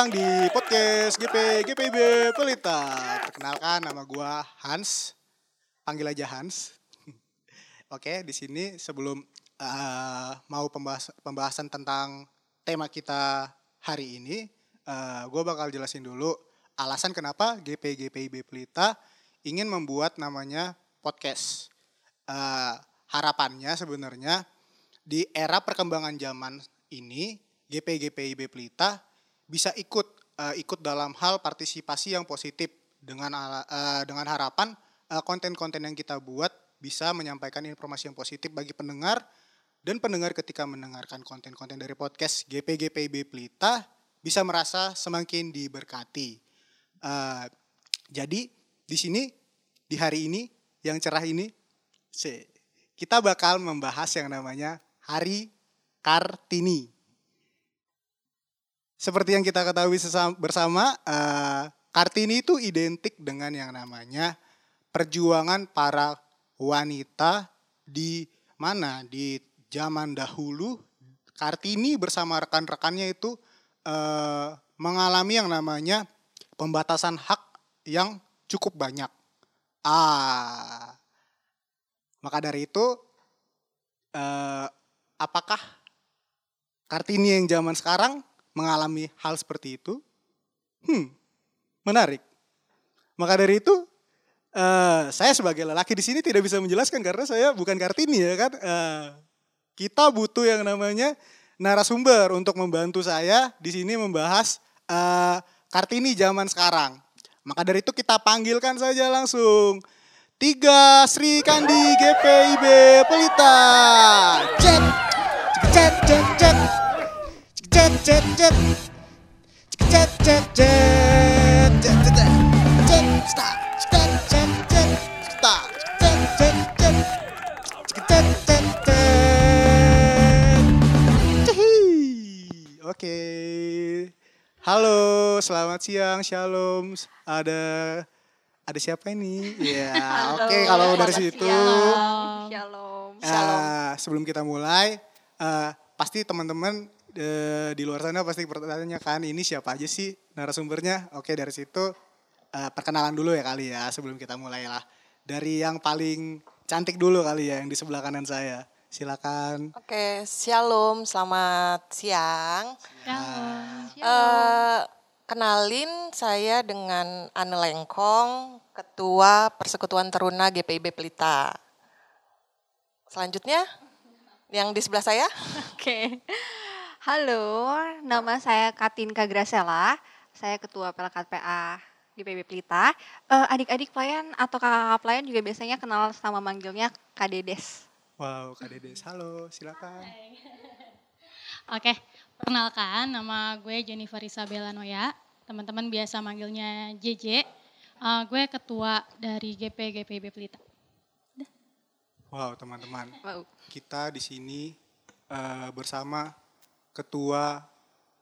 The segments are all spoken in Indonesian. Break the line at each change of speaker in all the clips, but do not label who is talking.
Datang di podcast GP GPIB Pelita. Perkenalkan nama gua Hans. Panggil aja Hans. Oke, di sini sebelum uh, mau pembahas pembahasan tentang tema kita hari ini, uh, gue bakal jelasin dulu alasan kenapa GP GPIB Pelita ingin membuat namanya podcast. Uh, harapannya sebenarnya di era perkembangan zaman ini GP GPIB Pelita bisa ikut uh, ikut dalam hal partisipasi yang positif dengan uh, dengan harapan konten-konten uh, yang kita buat bisa menyampaikan informasi yang positif bagi pendengar dan pendengar ketika mendengarkan konten-konten dari podcast GP GPIB Pelita bisa merasa semakin diberkati. Uh, jadi di sini di hari ini yang cerah ini kita bakal membahas yang namanya Hari Kartini. Seperti yang kita ketahui bersama, uh, Kartini itu identik dengan yang namanya perjuangan para wanita di mana di zaman dahulu Kartini bersama rekan-rekannya itu uh, mengalami yang namanya pembatasan hak yang cukup banyak. Ah, maka dari itu, uh, apakah Kartini yang zaman sekarang mengalami hal seperti itu? Hmm, menarik. Maka dari itu, uh, saya sebagai lelaki di sini tidak bisa menjelaskan karena saya bukan Kartini ya kan. Uh, kita butuh yang namanya narasumber untuk membantu saya di sini membahas uh, Kartini zaman sekarang. Maka dari itu kita panggilkan saja langsung Tiga Sri Kandi GPIB Pelita. Cek, cek, cek, cek, Oke. Halo, selamat siang, shalom. Ada ada siapa ini? Ya, oke okay, kalau dari situ.
Shalom.
Uh, sebelum kita mulai, uh, pasti teman-teman uh, di luar sana pasti bertanya kan ini siapa aja sih narasumbernya? Oke, dari situ uh, perkenalan dulu ya kali ya sebelum kita mulai lah. Dari yang paling cantik dulu kali ya yang di sebelah kanan saya. Silakan.
Oke, shalom, selamat siang.
Shalom.
Uh, Kenalin saya dengan Ane Lengkong, Ketua Persekutuan Teruna GPIB Pelita. Selanjutnya, yang di sebelah saya.
Oke. Halo, nama saya Katin Kagrasela. Saya Ketua Pelkat PA GPIB Pelita. Uh, adik-adik pelayan atau kakak-kakak pelayan juga biasanya kenal sama manggilnya Kak Dedes.
Wow, Kak Dedes. Halo, silakan.
Oke, perkenalkan nama gue Jennifer Isabella Noya. Teman-teman biasa manggilnya JJ. Uh, gue ketua dari GP GPB Pelita.
Wow, teman-teman. Wow. Kita di sini uh, bersama ketua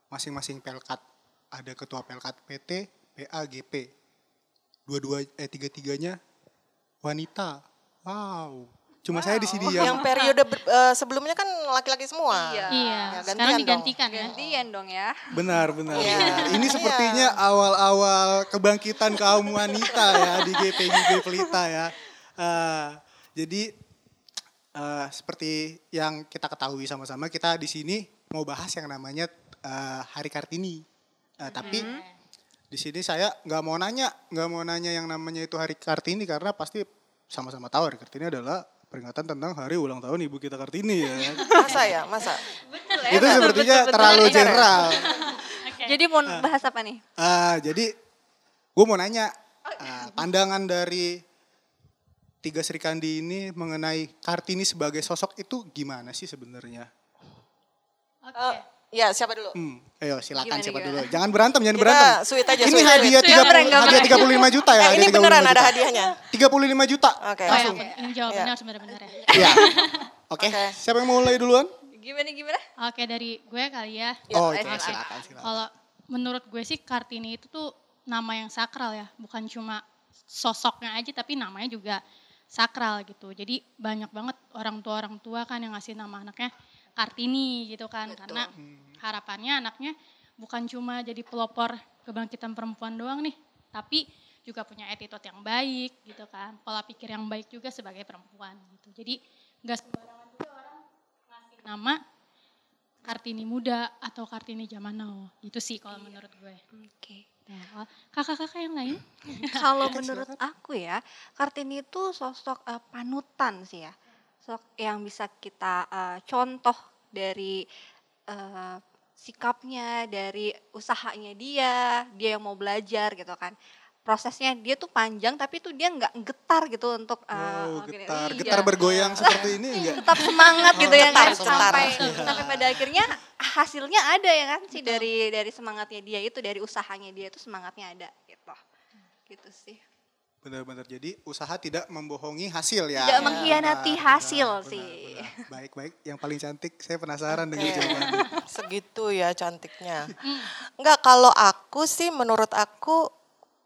masing-masing Pelkat. Ada ketua Pelkat PT, PA, GP. Dua-dua eh tiga-tiganya wanita. Wow. Cuma wow. saya di sini
yang yang periode uh, sebelumnya kan laki-laki semua.
Iya. iya. Ya, Sekarang digantikan
dong. ya. Gantian dong ya.
Benar, benar. Iya. Ya. Ini sepertinya awal-awal kebangkitan kaum wanita ya di GPGB Pelita ya. Uh, jadi uh, seperti yang kita ketahui sama-sama kita di sini mau bahas yang namanya uh, Hari Kartini. Uh, hmm. Tapi di sini saya nggak mau nanya, nggak mau nanya yang namanya itu Hari Kartini karena pasti sama-sama tahu Hari Kartini adalah peringatan tentang hari ulang tahun ibu kita Kartini ya.
Masa ya, masa.
Betul, ya, itu sepertinya betul, terlalu betul, general.
okay. Jadi mau uh, bahas apa nih?
Uh, jadi gue mau nanya uh, pandangan dari tiga Sri Kandi ini mengenai Kartini sebagai sosok itu gimana sih sebenarnya?
Oke. Okay. Uh, Ya, siapa dulu?
Hmm, ayo silakan gimana, siapa gimana? dulu. Jangan berantem, jangan Kita
berantem. Sweet aja,
Ini
sweet,
hadiah tiga hadiah tiga puluh lima juta ya.
Eh, ini beneran ada hadiahnya.
Tiga puluh lima juta.
Oke. Okay.
Langsung. Oh, ya, ini jawabannya ya. harus benar-benar ya.
Iya. Oke. Okay. Okay. Siapa yang mau mulai duluan?
Gimana gimana?
Oke dari gue kali ya.
Oh, okay. silakan, silakan.
Kalau menurut gue sih Kartini itu tuh nama yang sakral ya, bukan cuma sosoknya aja tapi namanya juga sakral gitu. Jadi banyak banget orang tua orang tua kan yang ngasih nama anaknya Kartini gitu kan karena harapannya anaknya bukan cuma jadi pelopor kebangkitan perempuan doang nih tapi juga punya attitude yang baik gitu kan pola pikir yang baik juga sebagai perempuan gitu. Jadi nggak sembarangan juga orang ngasih nama Kartini muda atau Kartini zaman now gitu sih kalau menurut gue.
Oke.
Nah, kakak-kakak yang lain?
Kalau menurut aku ya, Kartini itu sosok eh, panutan sih ya. Sosok yang bisa kita eh, contoh dari eh, sikapnya, dari usahanya dia, dia yang mau belajar gitu kan. Prosesnya dia tuh panjang tapi tuh dia nggak getar gitu untuk
Wow,
gini.
getar,
Iya.
getar bergoyang seperti ini enggak?
tetap semangat gitu ya
Getar,
kan
getar.
sampai sampai pada akhirnya hasilnya ada ya kan sih dari dari semangatnya dia itu dari usahanya dia itu semangatnya ada gitu gitu sih
Benar-benar. Jadi usaha tidak membohongi hasil ya.
tidak mengkhianati
Benar,
hasil
benar,
sih
benar. Baik, baik. Yang paling cantik, saya penasaran dengan jawabannya.
Segitu ya cantiknya. Enggak, kalau aku sih menurut aku,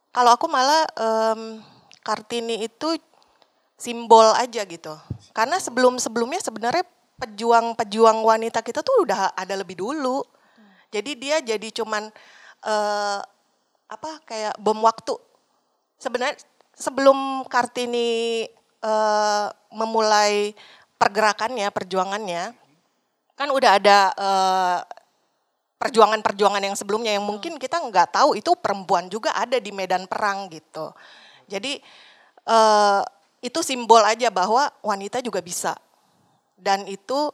kalau aku malah em, Kartini itu simbol aja gitu. Karena sebelum-sebelumnya sebenarnya pejuang-pejuang wanita kita tuh udah ada lebih dulu. Jadi dia jadi cuman eh, apa kayak bom waktu. Sebenarnya sebelum Kartini eh, memulai pergerakannya, perjuangannya, kan udah ada eh, perjuangan-perjuangan yang sebelumnya yang mungkin kita nggak tahu itu perempuan juga ada di medan perang gitu. Jadi eh, itu simbol aja bahwa wanita juga bisa dan itu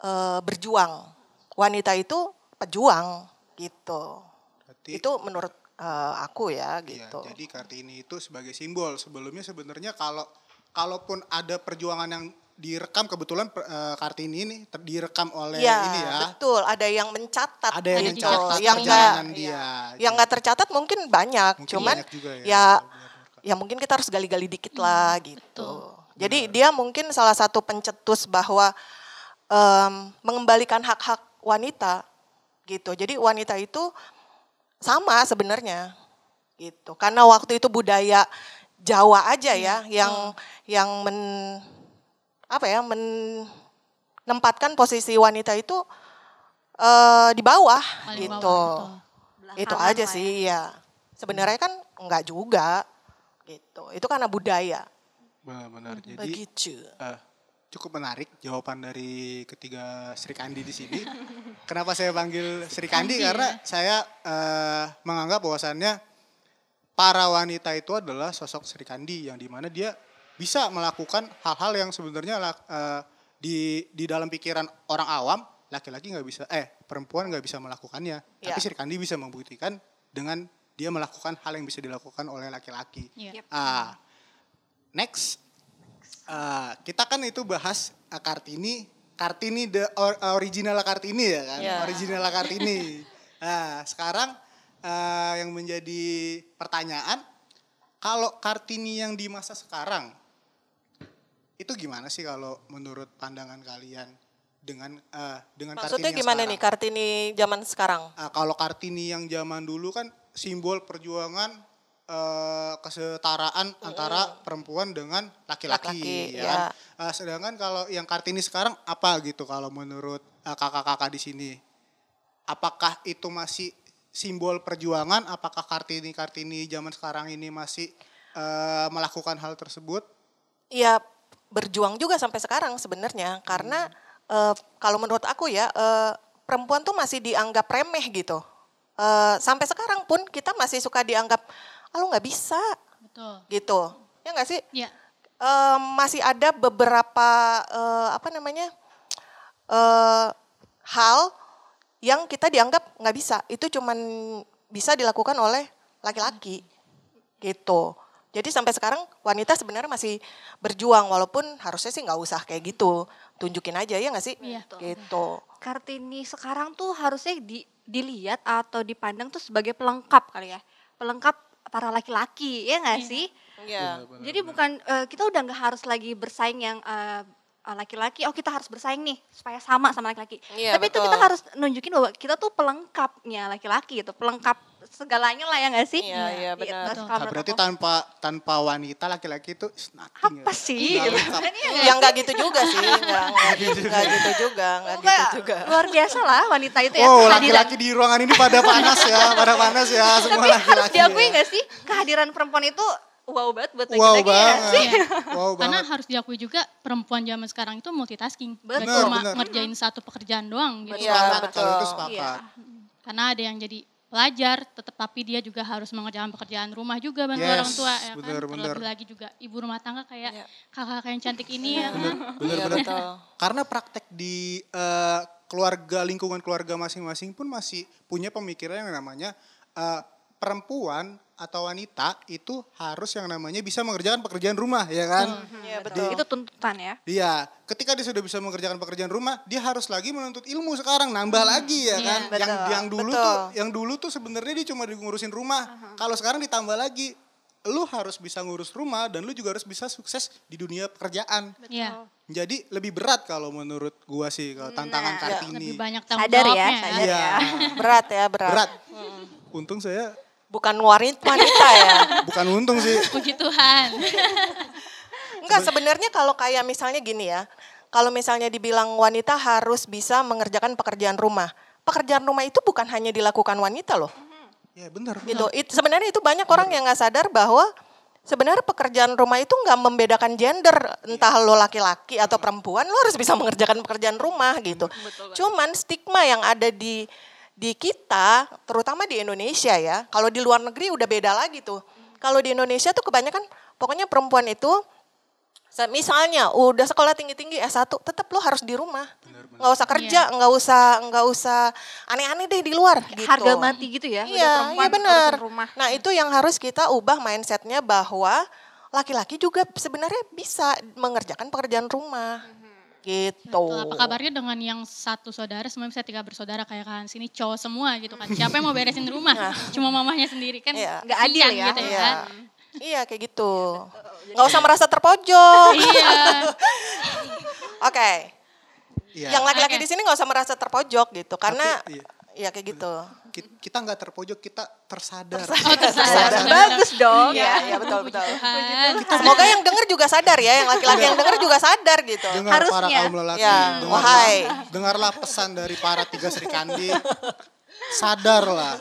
eh, berjuang. Wanita itu pejuang gitu.
Berarti
Itu menurut eh, aku ya
Iya,
gitu.
jadi Kartini itu sebagai simbol. Sebelumnya sebenarnya kalau kalaupun ada perjuangan yang direkam kebetulan eh, Kartini ini ter- direkam oleh
Iya,
ini ya.
betul. Ada yang mencatat.
Ada yang
gitu.
mencatat
yang nggak-
dia.
Yang nggak tercatat mungkin banyak,
Mungkin
cuman
banyak juga ya.
ya
Benar-benar.
ya mungkin kita harus gali-gali dikit lah gitu. Jadi dia mungkin salah satu pencetus bahwa em, mengembalikan hak-hak wanita gitu. Jadi wanita itu sama sebenarnya gitu. Karena waktu itu budaya Jawa aja ya yang yang men apa ya menempatkan posisi wanita itu eh, di bawah
Paling
gitu.
bawah, betul.
Itu aja
lah
sih ya. Sebenarnya kan enggak juga gitu. Itu karena budaya.
Benar-benar. Jadi
Begitu.
eh, cukup menarik jawaban dari ketiga Sri Kandi di sini. Kenapa saya panggil Sri Kandi? Karena saya eh, menganggap bahwasannya para wanita itu adalah sosok Sri Kandi yang di mana dia bisa melakukan hal-hal yang sebenarnya eh, di di dalam pikiran orang awam laki-laki nggak bisa eh perempuan nggak bisa melakukannya
Ya.
tapi Sri Kandi bisa membuktikan dengan dia melakukan hal yang bisa dilakukan oleh laki-laki
Iya.
ah next Eh, kita kan itu bahas eh, Kartini, Kartini the or- original Kartini ya kan,
Ya.
original Kartini. Nah sekarang eh, yang menjadi pertanyaan, kalau Kartini yang di masa sekarang itu gimana sih kalau menurut pandangan kalian dengan eh, dengan
Maksudnya
Kartini
gimana
sekarang?
nih Kartini zaman sekarang?
Ah, kalau Kartini yang zaman dulu kan simbol perjuangan eh, kesetaraan antara perempuan dengan laki-laki. Ya
ya.
Ah, sedangkan kalau yang Kartini sekarang apa gitu kalau menurut ah, kakak-kakak di sini? Apakah itu masih simbol perjuangan? Apakah Kartini-Kartini zaman sekarang ini masih eh, melakukan hal tersebut?
Ya berjuang juga sampai sekarang sebenarnya karena eh, kalau menurut aku ya eh, perempuan tuh masih dianggap remeh gitu. Eh, sampai sekarang pun kita masih suka dianggap, ah lu nggak bisa
Betul.
gitu. Ya nggak sih?
Ya,
Eh, masih ada beberapa eh, apa namanya eh, hal yang kita dianggap nggak bisa. Itu cuman bisa dilakukan oleh laki-laki gitu. Jadi sampai sekarang wanita sebenarnya masih berjuang walaupun harusnya sih nggak usah kayak gitu. Tunjukin aja ya nggak sih?
Iya.
Gitu.
Kartini sekarang tuh harusnya di- dilihat atau dipandang tuh sebagai pelengkap kali ya pelengkap para laki-laki ya nggak sih?
Iya.
Jadi bukan eh, kita udah nggak harus lagi bersaing yang eh, laki-laki. Oh kita harus bersaing nih supaya sama sama laki-laki.
Iya,
Tapi itu
betul.
kita harus nunjukin bahwa kita tuh pelengkapnya laki-laki gitu, pelengkap segalanya lah ya nggak sih?
Iya, iya,
Gitu,
benar.
Nah, berarti
aku.
tanpa tanpa wanita laki-laki itu nothing.
apa
ya.
sih? Gitu. Iya nggak
Ya
sih?
nggak gitu juga sih, nggak nggak gitu, gitu juga, nggak gitu
Pokoknya
juga.
luar biasa lah wanita itu ya.
Oh,
kehadiran-
laki-laki di ruangan ini pada panas ya, pada panas ya, semua
Tapi harus
laki-laki.
diakui
ya.
nggak sih kehadiran perempuan itu wow banget buat
Wow
laki-laki ya
banget.
sih?
Wow
Karena
banget.
harus diakui juga perempuan zaman sekarang itu multitasking. Gak
Betul.
cuma
Benar, benar.
ngerjain satu pekerjaan doang gitu.
Iya, betul.
Kalau itu sepakat.
Karena ada yang jadi pelajar, tetap tapi dia juga harus mengerjakan pekerjaan rumah juga bantu
Yes,
orang tua ya
benar,
kan.
benar.
Terlebih lagi juga ibu rumah tangga kayak
Iya.
kakak-kakak yang cantik ini ya kan.
Iya
Bener-bener.
betul.
Karena praktek di eh, keluarga, lingkungan keluarga masing-masing pun masih punya pemikiran yang namanya eh, perempuan atau wanita itu harus yang namanya bisa mengerjakan pekerjaan rumah, ya kan?
Iya betul.
Itu tuntutan ya.
Iya, ketika dia sudah bisa mengerjakan pekerjaan rumah, dia harus lagi menuntut ilmu sekarang, nambah lagi ya
Iya.
kan. Yang
Betul,
yang dulu
betul.
tuh, yang dulu tuh sebenarnya dia cuma ngurusin rumah. Kalau sekarang ditambah lagi, lu harus bisa ngurus rumah dan lu juga harus bisa sukses di dunia pekerjaan.
Iya.
Jadi lebih berat kalau menurut gua sih kalau tantangan
Nah,
Kartini.
Lebih banyak tanggung
Sadar ya, sadar
Iya,
ya.
Berat ya, berat.
berat. Untung saya
Bukan wanita wanita ya.
bukan untung sih.
Puji Tuhan.
Enggak sebenarnya kalau kayak misalnya gini ya. Kalau misalnya dibilang wanita harus bisa mengerjakan pekerjaan rumah. Pekerjaan rumah itu bukan hanya dilakukan wanita loh.
Ya benar.
Gitu. It, sebenarnya itu banyak orang yang nggak sadar bahwa sebenarnya pekerjaan rumah itu nggak membedakan gender. Entah lo laki-laki atau perempuan, lo harus bisa mengerjakan pekerjaan rumah gitu. Cuman stigma yang ada di di kita, terutama di Indonesia ya. Kalau di luar negeri udah beda lagi tuh. Kalau di Indonesia tuh kebanyakan pokoknya perempuan itu misalnya udah sekolah tinggi-tinggi S1 tetap lo harus di rumah. nggak usah kerja, nggak usah nggak usah aneh-aneh deh di luar gitu.
Harga mati gitu ya. udah
Iya,
perempuan
iya benar. Nah itu yang harus kita ubah mindsetnya bahwa laki-laki juga sebenarnya bisa mengerjakan pekerjaan rumah. Gitu.
Betul. Apa kabarnya dengan yang satu saudara semuanya bisa tiga bersaudara kayak kan sini cowok semua gitu kan. Siapa yang mau beresin rumah? Cuma mamahnya sendiri kan.
Iya.
Nggak adil
kasihan
ya.
Gitu
Iya.
kan.
Iya kayak gitu. Nggak usah merasa terpojok.
Iya.
Oke.
Iya.
Yang laki-laki
Oke.
di sini nggak usah merasa terpojok gitu karena
Tapi, iya.
Ya kayak gitu.
Ki- Kita nggak terpojok, kita tersadar.
Oh tersadar.
Bagus dong
Iya,
ya.
iya betul betul.
Tuhan.
Semoga yang denger juga sadar ya, yang laki-laki yang denger juga sadar gitu.
Dengar para
Harusnya.
kaum lelaki,
Ya,
dengarlah,
wahai.
dengarlah pesan dari para tiga Sri Kandi. Sadarlah.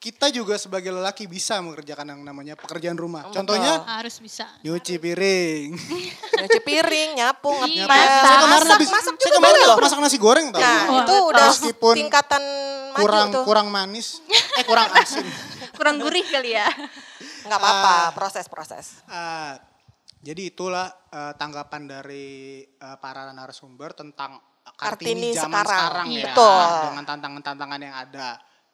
Kita juga sebagai lelaki bisa mengerjakan yang namanya pekerjaan rumah. Contohnya
Harus bisa.
nyuci piring.
Nyuci piring, nyapu,
Iya.
ngepel,
Saya kemarin
masak,
habis-
masak
saya
juga
kemarin
boleh loh.
masak nasi goreng tau.
Nah,
Wah,
itu udah
Meskipun
tingkatan
kurang
tuh.
kurang manis, eh kurang asin.
Kurang gurih kali ya.
Nggak apa-apa,
Ah.
proses-proses.
Ah, jadi itulah eh, tanggapan dari eh, para narasumber tentang
Kartini
Kartini zaman
sekarang.
sekarang,
Iya.
ya,
Betul.
dengan tantangan-tantangan yang ada.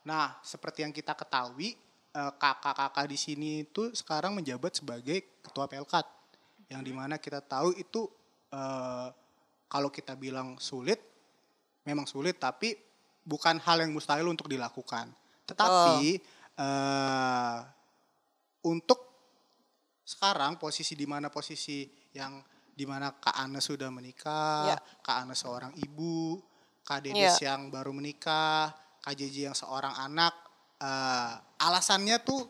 Nah, seperti yang kita ketahui, eh, kakak-kakak di sini itu sekarang menjabat sebagai ketua Pelkat, yang di mana kita tahu itu eh, kalau kita bilang sulit, memang sulit, tapi bukan hal yang mustahil untuk dilakukan. Tetapi eh, untuk sekarang posisi di mana posisi yang di mana Kak Ana sudah menikah,
Ya.
Kak Ana seorang ibu, Kak Dedes
Ya.
yang baru menikah, Jeji yang seorang anak, eh, alasannya tuh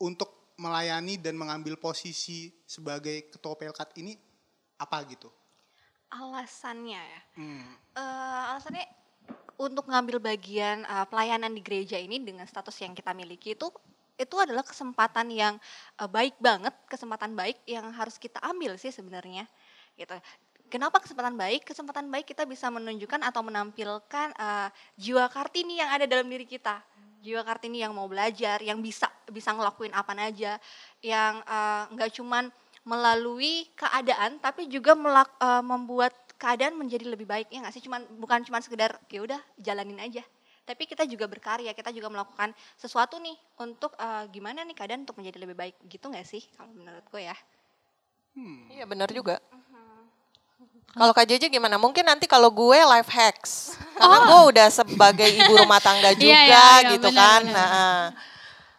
untuk melayani dan mengambil posisi sebagai ketua Pelkat ini apa gitu?
Alasannya ya.
Hmm.
Eh, alasannya untuk ngambil bagian eh, pelayanan di gereja ini dengan status yang kita miliki itu itu adalah kesempatan yang eh, baik banget, kesempatan baik yang harus kita ambil sih sebenarnya. Gitu. Kenapa kesempatan baik? Kesempatan baik kita bisa menunjukkan atau menampilkan eh, jiwa Kartini yang ada dalam diri kita. Jiwa Kartini yang mau belajar, yang bisa bisa ngelakuin apa aja, yang eh, nggak cuman melalui keadaan tapi juga melak- eh, membuat keadaan menjadi lebih baik ya nggak sih cuman bukan cuman sekedar ya udah jalanin aja tapi kita juga berkarya kita juga melakukan sesuatu nih untuk eh, gimana nih keadaan untuk menjadi lebih baik gitu nggak sih kalau menurutku ya
Iya benar juga. Kalau Kak Jeje gimana? Mungkin nanti kalau gue life hacks. Karena gue udah sebagai ibu rumah tangga juga
Iya, iya, iya,
gitu kan. Nah,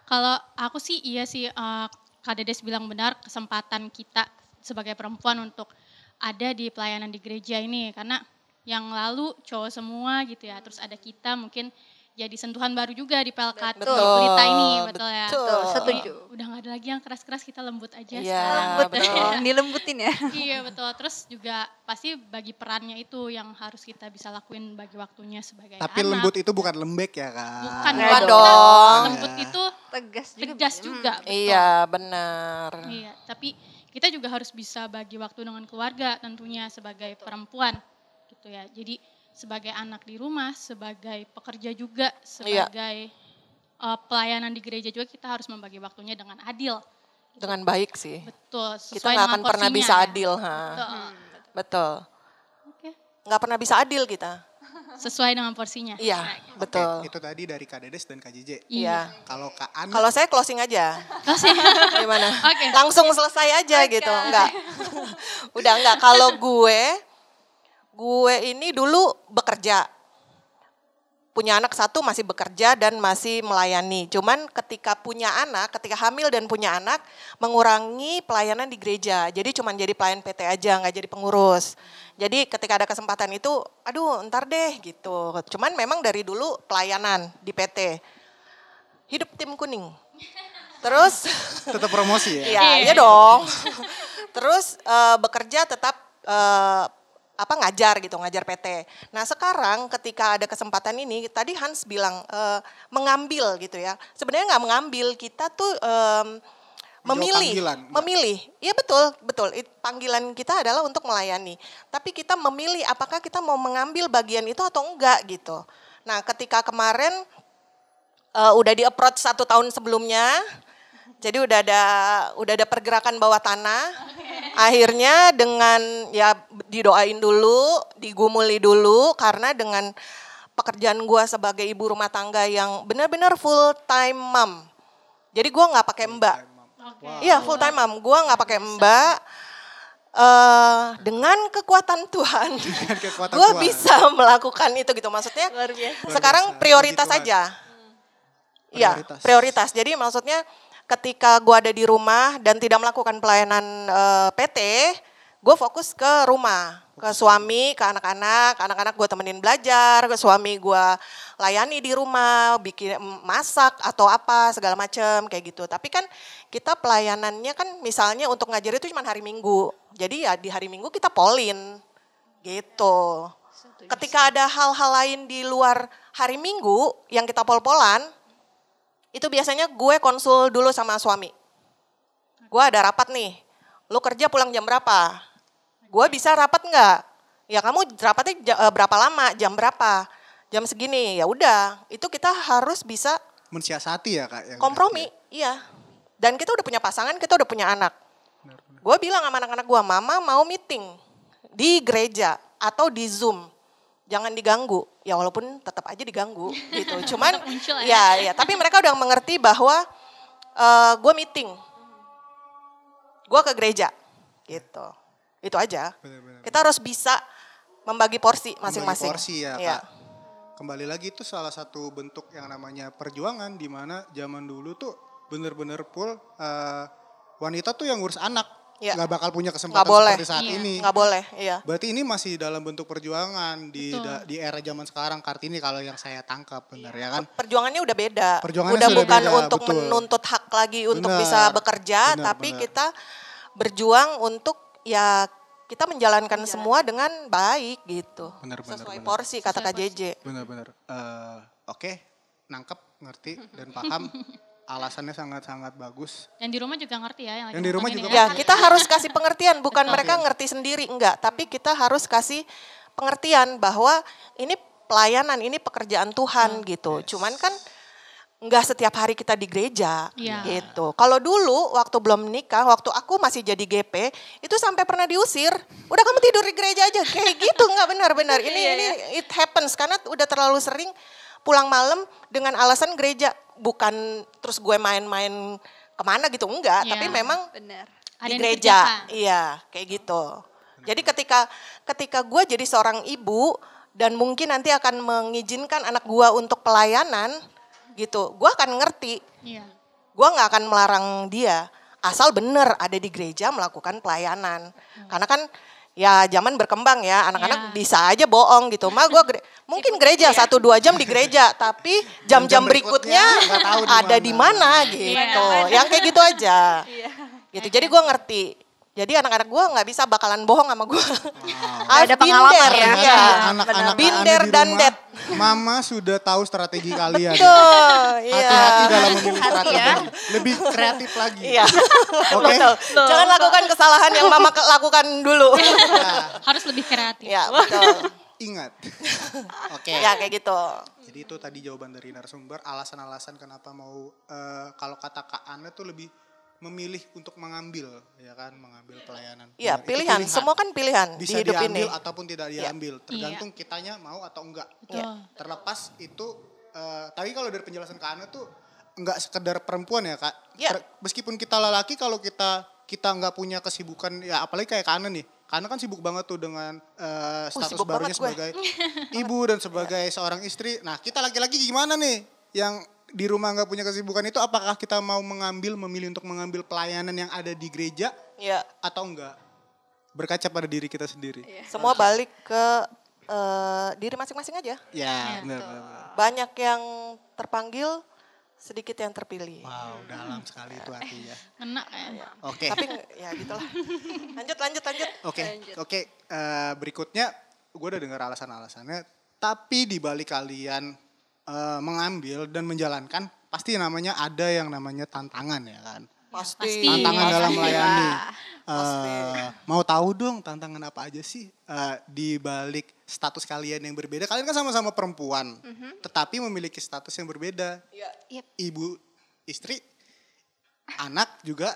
Kalau aku sih iya sih eh, Kak Dedes bilang benar kesempatan kita sebagai perempuan untuk ada di pelayanan di gereja ini karena yang lalu cowok semua gitu ya terus ada kita mungkin jadi sentuhan baru juga di Pelkat
Betul.
di Pelita ini, betul ya.
Betul.
Betul, setuju.
Udah nggak ada lagi yang keras-keras, kita lembut aja.
Iya,
sekarang.
betul.
Dilembutin ya.
iya betul. Terus juga pasti bagi perannya itu yang harus kita bisa lakuin bagi waktunya sebagai
Tapi
anak.
lembut itu bukan lembek ya kan?
bukan
Nggak
bukan
dong.
Lembut itu
Tegas juga.
tegas juga. betul.
Iya, benar.
Iya, tapi kita juga harus bisa bagi waktu dengan keluarga tentunya sebagai perempuan gitu ya. Jadi sebagai anak di rumah, sebagai pekerja juga,
Iya.
sebagai uh, pelayanan di gereja juga kita harus membagi waktunya dengan adil.
Dengan baik sih.
Betul,
Kita nggak akan pernah bisa
ya.
adil, ha.
Betul.
Betul.
Oke,
Nggak pernah bisa adil kita.
sesuai dengan porsinya.
Iya,
Oke,
betul.
itu tadi dari Kak Dedes dan Kak JJ.
Iya.
Kalau Kak Ana,
Kalau saya closing aja. Gimana?
Oke.
Langsung selesai aja gitu. Enggak. Udah enggak. Kalau gue, gue ini dulu bekerja. Punya anak satu masih bekerja dan masih melayani. Cuman ketika punya anak, ketika hamil dan punya anak, mengurangi pelayanan di gereja. Jadi cuman jadi pelayan PT aja, nggak jadi pengurus. Jadi ketika ada kesempatan itu, aduh ntar deh gitu. Cuman memang dari dulu pelayanan di PT. Hidup tim kuning. Terus
tetap promosi ya?
Iya,
Iya.
dong. Terus eh, bekerja tetap eh, apa ngajar gitu, ngajar PT. Nah sekarang ketika ada kesempatan ini, tadi Hans bilang eh, mengambil gitu ya. Sebenarnya nggak mengambil, kita tuh em, memilih, memilih. Iya betul, betul. It- panggilan kita adalah untuk melayani. Tapi kita memilih apakah kita mau mengambil bagian itu atau enggak gitu. Nah ketika kemarin eh, udah di approach satu tahun sebelumnya, jadi udah ada udah ada pergerakan bawah tanah. Akhirnya dengan ya didoain dulu, digumuli dulu karena dengan pekerjaan gua sebagai ibu rumah tangga yang benar-benar full time mom. Jadi gua nggak pakai mbak.
Oke.
Iya full time mom. Gua nggak pakai mbak. eh dengan kekuatan Tuhan,
Dengan kekuatan
gue bisa melakukan itu gitu. Maksudnya
Luar biasa.
sekarang prioritas aja. Iya,
Prioritas.
prioritas. Jadi maksudnya ketika gue ada di rumah dan tidak melakukan pelayanan eh, PT, gue fokus ke rumah, ke suami, ke anak-anak. Anak-anak gue temenin belajar, ke suami gue layani di rumah, bikin masak atau apa segala macam kayak gitu. Tapi kan kita pelayanannya kan misalnya untuk ngajar itu cuma hari Minggu. Jadi ya di hari Minggu kita polin gitu. Ketika ada hal-hal lain di luar hari Minggu yang kita pol-polan, itu biasanya gue konsul dulu sama suami. Gue ada rapat nih, lu kerja pulang jam berapa? Gue bisa rapat nggak? Ya kamu rapatnya eh, berapa lama, jam berapa? Jam segini, ya udah. Itu kita harus bisa
Mensiasati ya Kak? yang
kompromi, iya. Dan kita udah punya pasangan, kita udah punya anak. Gue bilang sama anak-anak gue, mama mau meeting di gereja atau di Zoom. Jangan diganggu. Ya walaupun tetap aja diganggu gitu. Cuman
ya.
ya, ya, tapi mereka udah mengerti bahwa gue meeting. Gue ke gereja gitu. Itu aja.
Benar-benar.
Kita harus bisa membagi porsi masing-masing.
Membagi porsi ya
Iya.
Kak. Kembali lagi itu salah satu bentuk yang namanya perjuangan di mana zaman dulu tuh bener-bener full eh, wanita tuh yang ngurus anak.
Iya.
Nggak bakal punya kesempatan
Nggak boleh.
seperti saat
Iya.
ini.
Nggak boleh, iya.
Berarti ini masih dalam bentuk perjuangan di da- di era zaman sekarang Kartini kalau yang saya tangkap benar ya kan?
perjuangannya udah beda.
Perjuangannya
udah
sudah
bukan
beda,
untuk
betul.
menuntut hak lagi untuk bisa bekerja,
benar,
tapi
benar.
kita berjuang untuk ya kita menjalankan semua dengan baik gitu.
Benar, benar,
Sesuai
benar.
porsi kata
Sesuai
Kak JJ.
Benar-benar. Eh, Oke, nangkep, ngerti dan paham. Alasannya sangat-sangat bagus.
Dan di rumah juga ngerti ya yang
Yang di rumah juga
Ya, kita harus kasih pengertian, bukan mereka ngerti sendiri enggak, tapi kita harus kasih pengertian bahwa ini pelayanan, ini pekerjaan Tuhan gitu. Cuman kan enggak setiap hari kita di gereja
Iya.
gitu. Kalau dulu waktu belum menikah, waktu aku masih jadi GP, itu sampai pernah diusir. Udah kamu tidur di gereja aja kayak gitu, enggak benar-benar. Ini ini it happens karena udah terlalu sering pulang malam dengan alasan gereja, bukan terus gue main-main ke mana gitu enggak,
Iya.
tapi memang
Benar.
Ada
di
yang
gereja.
dikerjakan.
Iya, kayak gitu. Jadi ketika ketika gue jadi seorang ibu dan mungkin nanti akan mengizinkan anak gue untuk pelayanan gitu, gue akan ngerti.
Iya.
Gue nggak akan melarang dia asal bener ada di gereja melakukan pelayanan. Karena kan ya zaman berkembang ya. Anak-anak
Iya.
bisa aja bohong gitu. Mah gue mungkin gereja satu dua jam di gereja. tapi jam-jam berikutnya
tahu
ada di
mana.
mana gitu. yang kayak gitu aja. Gitu. Jadi gue ngerti jadi anak-anak gue nggak bisa bakalan bohong sama gue
Ada pengalaman ya.
ya.
Anak-anak
Binder dan det.
Mama sudah tahu strategi kalian.
Tuh, iya.
Hati-hati dalam memilih strategi.
ya.
Lebih kreatif lagi.
Iya.
Oke.
Betul. Jangan lakukan kesalahan yang mama lakukan dulu.
Nah,
Harus lebih kreatif.
ya, betul.
ingat. Oke.
Ya kayak gitu.
Jadi itu tadi jawaban dari narasumber, alasan-alasan kenapa mau eh, kalau kata Kak Ana tuh lebih memilih untuk mengambil, ya kan, mengambil pelayanan.
Iya,
Benar, itu
pilihan. Semua kan pilihan
bisa
di hidup
diambil
ini.
ataupun tidak
Iya.
diambil, tergantung kitanya mau atau enggak.
Betul.
Terlepas itu, eh, tapi kalau dari penjelasan Kak Ana tuh enggak sekedar perempuan ya Kak.
Iya.
Ter- meskipun kita lelaki, kalau kita kita nggak punya kesibukan, ya apalagi kayak Kak Ana nih. Karena kan sibuk banget tuh dengan eh, status
sibuk
barunya
gue.
sebagai ibu dan sebagai seorang istri. Nah kita laki-laki gimana nih yang di rumah nggak punya kesibukan itu apakah kita mau mengambil memilih untuk mengambil pelayanan yang ada di gereja
Iya.
atau enggak berkaca pada diri kita sendiri
Semua balik ke eh, diri masing-masing aja.
ya benar, benar, benar.
Banyak yang terpanggil, sedikit yang terpilih.
wow dalam sekali itu artinya
Ngena kayaknya.
oke
Tapi ya gitulah. Lanjut, lanjut, lanjut.
oke oke eh, berikutnya gue udah dengar alasan-alasannya tapi di balik kalian eh, mengambil dan menjalankan pasti namanya ada yang namanya tantangan ya kan
Pasti.
pasti.
tantangan dalam melayani. Eh, mau tahu dong tantangan apa aja sih eh, di balik status kalian yang berbeda? Kalian kan sama-sama perempuan, tetapi memiliki status yang berbeda.
Yep.
Ibu, istri, anak juga,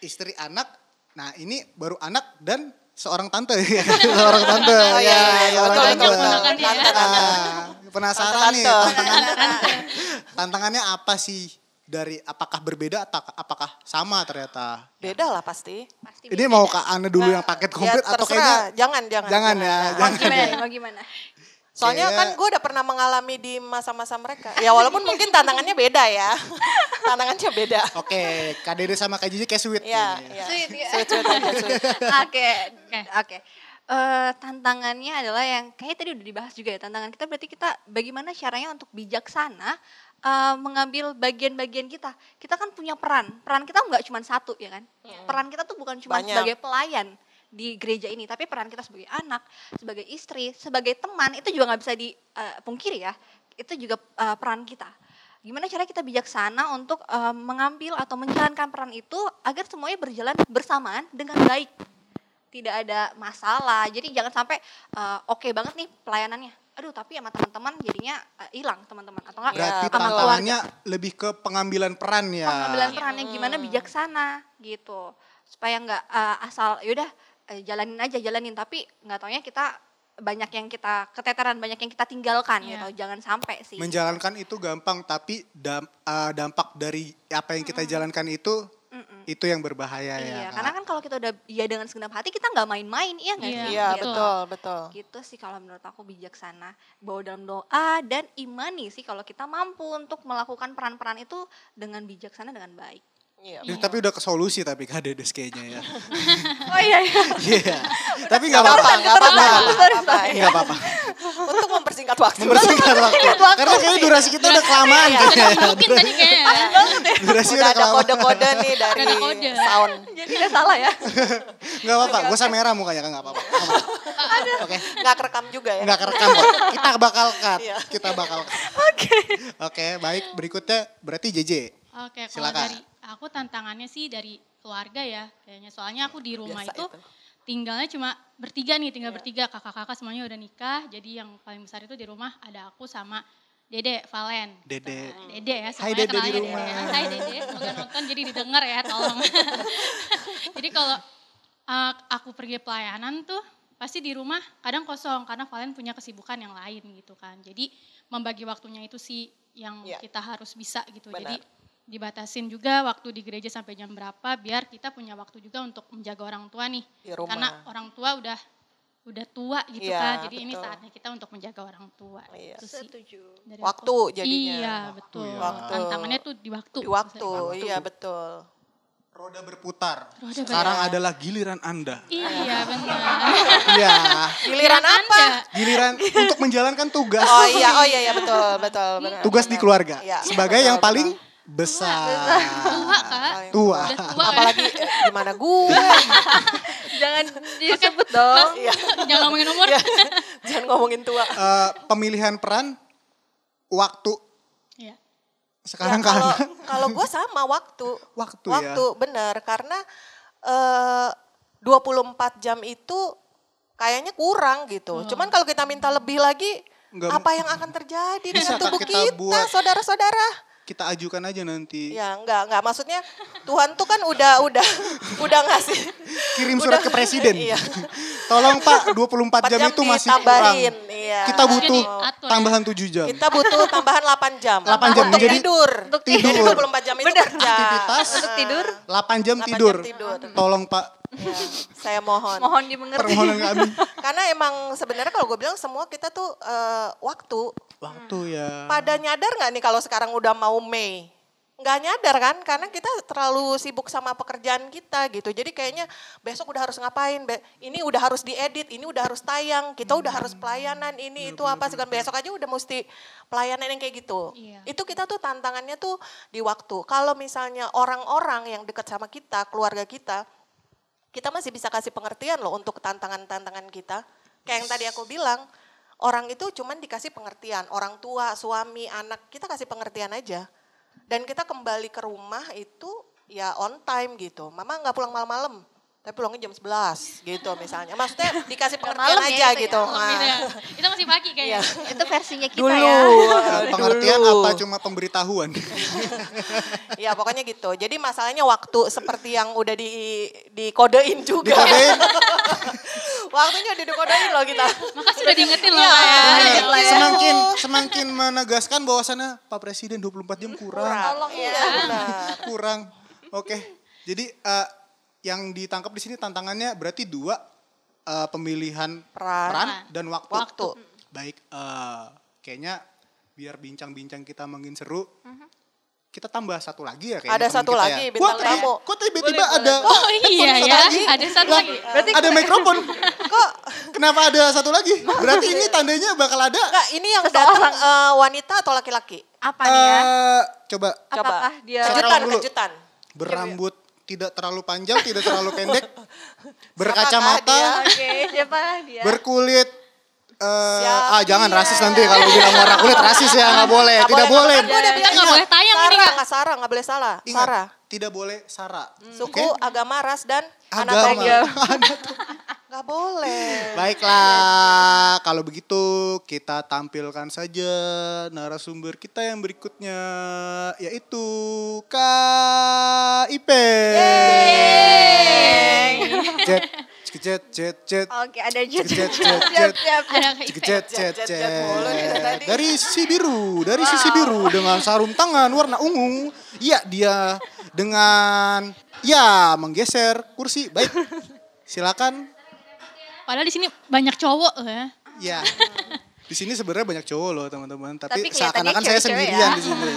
istri anak. Nah ini baru anak dan seorang tante, seorang tante.
Oh, iya, iya, iya,
seorang
betul,
tante.
betul, betul.
Tante,
Tante, tante.
Ah, penasaran nih tantangannya, tantangannya apa sih? Dari apakah berbeda atau apakah sama ternyata?
Beda lah pasti.
Pasti
Ini
beda.
mau Kak Ana dulu yang paket komplit
ya,
atau kayaknya
Jangan, jangan.
jangan ya,
Mau
jangan.
gimana? nih, Mau gimana?
Soalnya
Kayaknya-
kan gue udah pernah mengalami di masa-masa mereka. Ya walaupun mungkin tantangannya beda ya. tantangannya beda.
Oke, Kak Dede sama Kak Jiji kayak sweet.
Iya, iya.
Sweet ya.
Sweet, sweet sweet.
Oke, oke. Eh, tantangannya adalah yang kayaknya tadi udah dibahas juga ya tantangan kita berarti kita bagaimana caranya untuk bijaksana eh, mengambil bagian-bagian kita kita kan punya peran peran kita nggak cuma satu ya kan peran kita tuh bukan cuma sebagai pelayan di gereja ini tapi peran kita sebagai anak sebagai istri sebagai teman itu juga nggak bisa dipungkiri ya itu juga eh, peran kita gimana cara kita bijaksana untuk eh, mengambil atau menjalankan peran itu agar semuanya berjalan bersamaan dengan baik tidak ada masalah. Jadi jangan sampai eh, oke banget nih pelayanannya. Aduh, tapi sama teman-teman jadinya eh, hilang teman-teman atau enggak
Berarti
keluarga.
tantangannya lebih ke pengambilan peran ya.
Pengambilan perannya gimana bijaksana gitu. Supaya enggak eh, asal yaudah eh, jalanin aja jalanin tapi nggak taunya kita banyak yang kita keteteran, banyak yang kita tinggalkan
Iya.
gitu. Jangan sampai sih.
Menjalankan itu gampang, tapi dam- eh, dampak dari apa yang kita jalankan itu itu yang berbahaya ya.
Iya,
Kak.
karena kan kalau kita udah iya dengan segenap hati kita nggak main-main, iya nggak
Iya,
sih?
Iya,
Gitu.
betul, betul.
gitu sih kalau menurut aku bijaksana bahwa dalam doa dan imani sih kalau kita mampu untuk melakukan peran-peran itu dengan bijaksana dengan baik.
Iya.
Ya, tapi udah ke solusi tapi Kak Dedes kayaknya ya.
Oh iya iya.
Iya. tapi nggak
Gak
apa-apa.
apa-apa, gak apa-apa, gak apa-apa. ya.
Nggak apa-apa.
Untuk mempersingkat waktu.
Membersihkan waktu. Karena kayaknya durasi kita udah kelamaan
Udah
kayaknya.
dimasukin tadi kayaknya.
Durasi
Udah
udah
ada
kelamaan.
kode-kode nih dari
Udah
sound.
Jadi nggak salah ya.
Nggak apa-apa. Gue sama merah mukanya kan nggak apa-apa. Nggak. Oke.
Nggak kerekam juga ya.
Nggak kerekam kok. Kita bakal cut.
Iya.
Kita bakal cut. Oke. Oke, baik. Berikutnya berarti JJ.
Oke, kalau
Silakan.
dari aku tantangannya sih dari keluarga ya kayaknya. Soalnya aku di rumah
Biasa
itu,
itu.
tinggalnya cuma bertiga nih, tinggal bertiga. Kakak-kakak semuanya udah nikah. Jadi yang paling besar itu di rumah ada aku sama Dede Valen.
Dede.
Dede ya,
Hai
semuanya
Dede di rumah.
Dede. Hai Dede, semoga nonton jadi didengar ya, tolong. jadi kalau uh, aku pergi pelayanan tuh pasti di rumah kadang kosong karena Valen punya kesibukan yang lain gitu kan. Jadi membagi waktunya itu sih yang
Iya.
kita harus bisa gitu.
Benar.
Jadi dibatasin juga waktu di gereja sampai jam berapa biar kita punya waktu juga untuk menjaga orang tua nih.
Di rumah.
Karena orang tua udah udah tua gitu
Iya,
kan. Jadi ini
betul.
saatnya kita untuk menjaga orang tua.
Iya.
Itu sih
Setuju.
dari
Waktu
aku.
jadinya.
Iya,
Waktu
betul.
ya.
Waktu.
Tantangannya tuh di waktu.
Di waktu,
maksudnya.
iya betul.
roda berputar.
Roda
Sekarang adalah giliran Anda.
Iya benar.
Iya,
Giliran apa?
giliran untuk menjalankan tugas.
Oh iya, oh iya, iya betul, betul. Benar,
Tugas di
benar.
keluarga.
Iya,
Sebagai
betul,
yang
betul.
Besar.
Tua kak.
Tua.
Tua kan?
Apalagi eh, gimana gue?
Jangan disebut dong.
Iya.
Jangan ngomongin umur.
Iya. Jangan ngomongin tua.
Eh, pemilihan peran waktu
Iya.
sekarang
Ya, kalau
karena
kalau gue sama waktu.
Waktu ya.
Waktu bener karena eh 24 jam itu kayaknya kurang gitu. Cuman kalau kita minta lebih lagi
Nggak-
apa yang akan terjadi dengan tubuh
kita
saudara-saudara?
Kita ajukan aja nanti.
Ya enggak enggak maksudnya Tuhan tuh kan udah udah udah ngasih
Kirim surat
Udah-
ke presiden.
Iya.
Tolong Pak, 24 jam,
jam
itu masih kurang.
ditambahin, iya.
Kita butuh
Jadi atur ya.
tambahan 7 jam.
Kita butuh tambahan 8 jam.
8 jam,
untuk
jadi-
tidur.
Untuk
tidur.
Jadi 24 jam itu kerja.
Aktivitas
Untuk tidur
8 jam
8 jam
tidur.
tidur.
Tolong Pak,
Ya, saya mohon.
mohon dimengerti.
permohonan kami.
Karena emang sebenarnya kalau gue bilang semua kita tuh eh, waktu.
Waktu ya.
Pada nyadar nggak nih kalau sekarang udah mau Mei? Nggak nyadar kan? Karena kita terlalu sibuk sama pekerjaan kita gitu. Jadi kayaknya besok udah harus ngapain? Be- Ini udah harus diedit, ini udah harus tayang, kita udah harus pelayanan, ini itu apa segala besok aja udah mesti pelayanan yang kayak gitu.
Iya.
Itu kita tuh tantangannya tuh di waktu. Kalau misalnya orang-orang yang dekat sama kita, keluarga kita, kita masih bisa kasih pengertian loh untuk tantangan-tantangan kita. Kayak yang tadi aku bilang, orang itu cuman dikasih pengertian. Orang tua, suami, anak, kita kasih pengertian aja. Dan kita kembali ke rumah itu ya on time gitu. Mama nggak pulang malam-malam, tapi pulangnya jam 11 gitu misalnya. Maksudnya dikasih pengertian
malam ya
aja
itu ya,
gitu.
Malam
Nah,
ya. Itu masih pagi kayaknya.
Iya.
Itu versinya kita
Dulu.
ya.
eh,
Pengertian
dulu.
apa cuma pemberitahuan?
Ya pokoknya gitu. Jadi masalahnya waktu seperti yang udah di dikodein juga.
Dikodein.
Waktunya udah dikodein loh kita.
Makasih udah diingetin loh ya.
Iya. semakin semakin menegaskan bahwasannya Pak Presiden 24 jam kurang.
Kurang. Benar.
Kurang. Oke. Jadi eh, yang ditangkap di sini tantangannya berarti dua eh, pemilihan
Peran.
dan waktu.
Waktu.
Baik, eh, kayaknya biar bincang-bincang kita makin seru. Kita tambah satu lagi ya kayaknya.
Ada satu lagi,
ya.
bintang
Kok-
tamu.
Kok tiba-tiba ada
Oh iya
satu
ya,
lagi?
ada satu
Lah,
lagi.
ada mikrofon. Kok kenapa ada satu lagi? Berarti ini tandanya bakal ada
Enggak, ini yang datang eh, wanita atau laki-laki?
Apa nih ya?
eh, coba
Coba.
Apakah dia-
kejutan, kejutan.
berambut tidak terlalu panjang, tidak terlalu pendek, berkacamata,
dia?
Oke, siapa dia?
berkulit eh
Siapa
ah jangan
dia?
rasis nanti kalau bilang warna kulit rasis ya nggak boleh,
Nggak
tidak boleh.
Kan gue udah bilang
Nggak boleh tayang ini,
Sarah,
Kak.
nggak Sarah, nggak boleh salah.
Ingat,
Sarah.
tidak boleh sara.
Suku,
Oke?
agama, ras, dan
Agama.
anatomi. Nggak boleh.
Baiklah, kalau begitu kita tampilkan saja narasumber kita yang berikutnya yaitu KIP. Jet, jet, jet, jet.
Oke, ada jet.
Jet, jet, jet, jet. Jet, jet,
dari
sisi biru, dari sisi biru dengan sarung tangan warna ungu. Iya, dia dengan ya menggeser kursi. Baik. Silakan.
Padahal di sini banyak cowok loh ya.
Ya. Di sini sebenarnya banyak cowok loh, teman-teman. Tapi,
Tapi
seakan-akan saya
cewek-cewek
sendirian
ya.
di sini.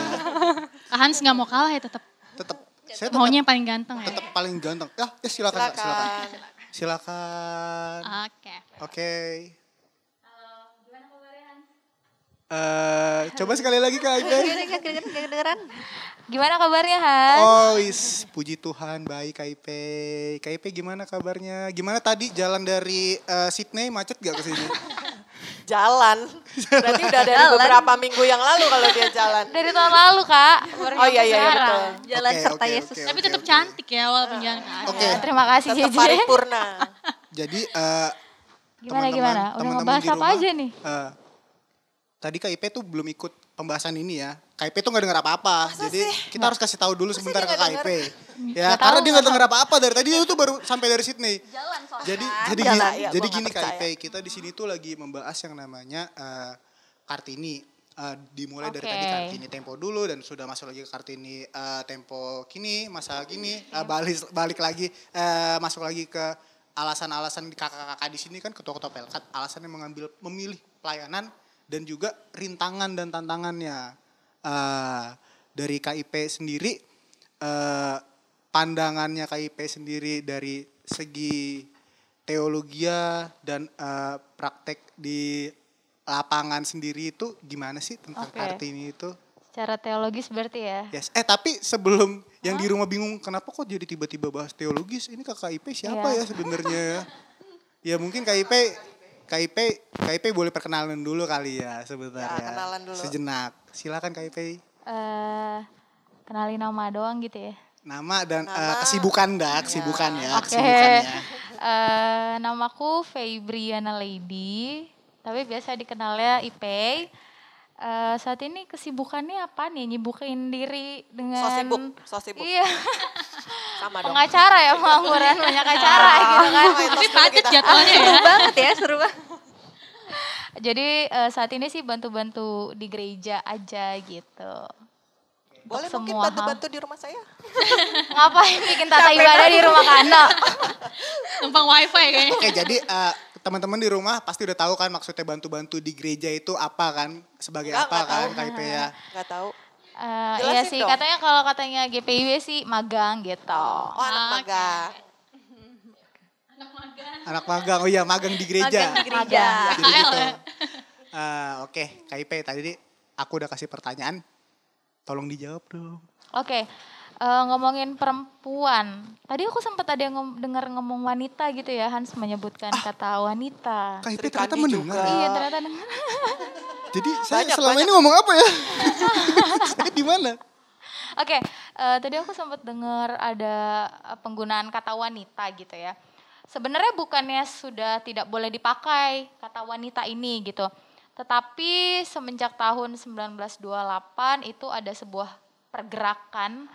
Kak Hans nggak mau kalah ya tetap.
Tetap saya tetap,
Maunya yang paling ganteng ya.
tetap paling ganteng. Ya, ya silakan, silakan.
Silakan.
Silakan.
Oke.
Oke. Eh, coba sekali lagi Kak
kedengeran, kedengeran.
Gimana kabarnya Han?
Oh, is, puji Tuhan, baik KIP. KIP gimana kabarnya? Gimana tadi jalan dari eh, Sydney macet gak ke sini?
Jalan. Berarti udah dari
Jalan.
beberapa minggu yang lalu kalau dia jalan.
Dari tahun lalu kak.
Oh iya iya, iya betul.
Jalan
Oke,
serta
oke,
Yesus.
oke,
Tapi tetap
oke.
cantik ya walaupun jalan kaki.
Oke.
Ya, terima kasih
Tetap
JJ.
paripurna.
Jadi eh,
Gimana
teman-teman-
gimana? Udah ngebahas apa aja nih?
eh, tadi KIP tuh belum ikut pembahasan ini ya. KIP tuh gak denger apa-apa. Jadi kita harus kasih tahu dulu sebentar ke
nggak
KIP. Ya,
Nggak
karena
tahu,
dia
nggak
gak denger apa-apa dari tadi dia tuh baru sampai dari Sydney.
Jalan soalnya.
Jadi jadi
Jalan,
gini,
iya,
jadi gini
nggak percaya.
KIP kita di sini tuh lagi membahas yang namanya eh, Kartini. Eh, dimulai dari
Oke.
tadi Kartini Tempo dulu dan sudah masuk lagi ke Kartini eh, Tempo kini, masa kini eh, balik balik lagi eh, masuk lagi ke alasan-alasan di kakak-kakak di sini kan ketua-ketua pelkat alasannya mengambil memilih pelayanan dan juga rintangan dan tantangannya Eh, dari KIP sendiri eh, pandangannya KIP sendiri dari segi teologia dan eh, praktek di lapangan sendiri itu gimana sih tentang
Oke.
Kartini itu?
Secara teologis berarti ya.
Yes. Eh tapi sebelum yang di rumah bingung kenapa kok jadi tiba-tiba bahas teologis? Ini kakak IP siapa
Iya.
ya sebenarnya? ya? ya mungkin KIP KIP KIP boleh perkenalan dulu kali ya sebentar
Ya,
ya.
kenalan dulu.
Sejenak. Silakan KIP.
Eh kenalin nama doang gitu ya.
Nama dan eh,
Nama.
kesibukan dah, kesibukan ya,
Oke.
kesibukannya.
Eh namaku Febriana Lady, tapi biasa dikenalnya Ipei. Eh saat ini kesibukannya apa nih? Nyibukin diri dengan
So sibuk, so sibuk.
Iya,
Sama dong.
pengacara ya pengangguran banyak acara gitu kan.
Tapi padat jadwalnya ya.
Seru banget ya, seru banget.
Jadi eh, saat ini sih bantu-bantu di gereja aja gitu.
Boleh
Untuk
mungkin
semua hal.
bantu-bantu di rumah saya.
Ngapain bikin tata ibadah di rumah Kanda?
Numpang wifi kayaknya.
Oke, jadi eh, teman-teman di rumah pasti udah tahu kan maksudnya bantu-bantu di gereja itu apa kan? Sebagai
Enggak,
apa
enggak
kan
tahu.
KIP ya?
Gak tahu.
Eh, iya sih,
dong.
katanya kalau katanya GPIW sih magang gitu.
Oh anak
Oke.
magang.
Anak magang, oh iya magang di gereja.
Magang di gereja.
Jadi gitu. Eh, Oke, KIP tadi aku udah kasih pertanyaan. Tolong dijawab dong.
Oke, eh, ngomongin perempuan. Tadi aku sempat ada yang ngom- dengar ngomong wanita gitu ya, Hans menyebutkan kata wanita.
KIP
Sri
ternyata mendengar.
juga.
Iya, ternyata dengar.
Jadi saya
Banyak,
selama
banyak.
ini ngomong apa ya? saya di mana?
Oke, eh, tadi aku sempat dengar ada eh, penggunaan kata wanita gitu ya. Sebenarnya bukannya sudah tidak boleh dipakai kata wanita ini gitu. Tetapi semenjak tahun 1928 itu ada sebuah pergerakan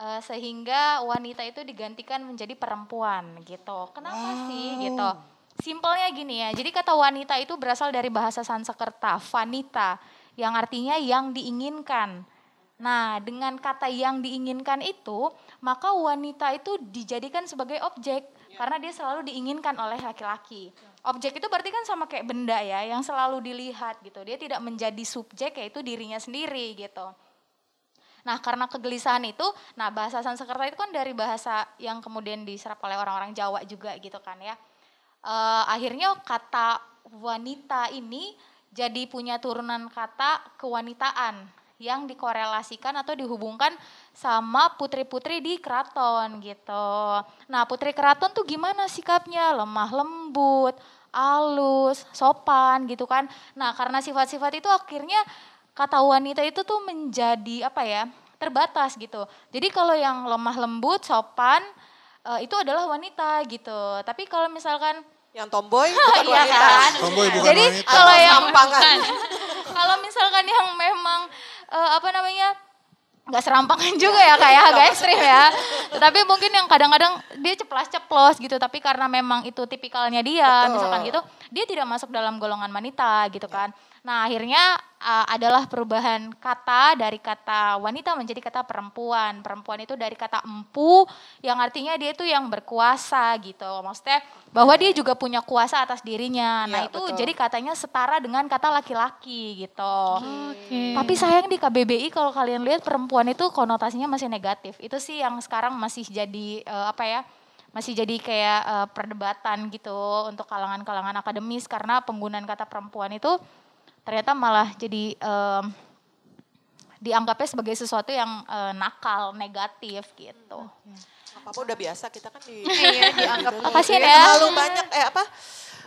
eh, sehingga wanita itu digantikan menjadi perempuan gitu. Kenapa sih gitu? Simpelnya gini ya. Jadi kata wanita itu berasal dari bahasa Sanskerta, vanita, yang artinya yang diinginkan. Nah, dengan kata yang diinginkan itu, maka wanita itu dijadikan sebagai objek karena dia selalu diinginkan oleh laki-laki. Objek itu berarti kan sama kayak benda ya, yang selalu dilihat gitu. Dia tidak menjadi subjek yaitu dirinya sendiri gitu. Nah, karena kegelisahan itu, nah bahasa Sanskerta itu kan dari bahasa yang kemudian diserap oleh orang-orang Jawa juga gitu kan ya. Eh, akhirnya kata wanita ini jadi punya turunan kata kewanitaan yang dikorelasikan atau dihubungkan sama putri-putri di keraton gitu. Nah, putri keraton tuh gimana sikapnya? Lemah lembut, halus, sopan gitu kan. Nah, karena sifat-sifat itu akhirnya kata wanita itu tuh menjadi apa ya? terbatas gitu. Jadi kalau yang lemah lembut, sopan eh, itu adalah wanita gitu. Tapi kalau misalkan
Yang tomboy bukan
Iya
wanita.
kan?
Tomboy bukan
Jadi
wanita.
kalau yang
Sampangan.
kalau misalkan yang memang eh, apa namanya nggak serampangan juga ya kayak agak ekstrim ya. Tetapi mungkin yang kadang-kadang dia ceplas-ceplos gitu. Tapi karena memang itu tipikalnya dia,
Betul.
misalkan gitu, dia tidak masuk dalam golongan wanita gitu kan. Nah akhirnya uh, adalah perubahan kata dari kata wanita menjadi kata perempuan. Perempuan itu dari kata empu yang artinya dia itu yang berkuasa gitu. Maksudnya bahwa dia juga punya kuasa atas dirinya. Nah
Iya,
itu
betul.
jadi katanya setara dengan kata laki-laki gitu.
Oke.
Tapi sayang di KBBI kalau kalian lihat perempuan itu konotasinya masih negatif. Itu sih yang sekarang masih jadi eh, apa ya? Masih jadi kayak eh, perdebatan gitu untuk kalangan-kalangan akademis karena penggunaan kata perempuan itu ternyata malah jadi em, dianggapnya sebagai sesuatu yang eh, nakal, negatif gitu.
Apa udah biasa kita kan di
Iya, dianggap
Kasian
Jadi
ya.
Terlalu banyak eh apa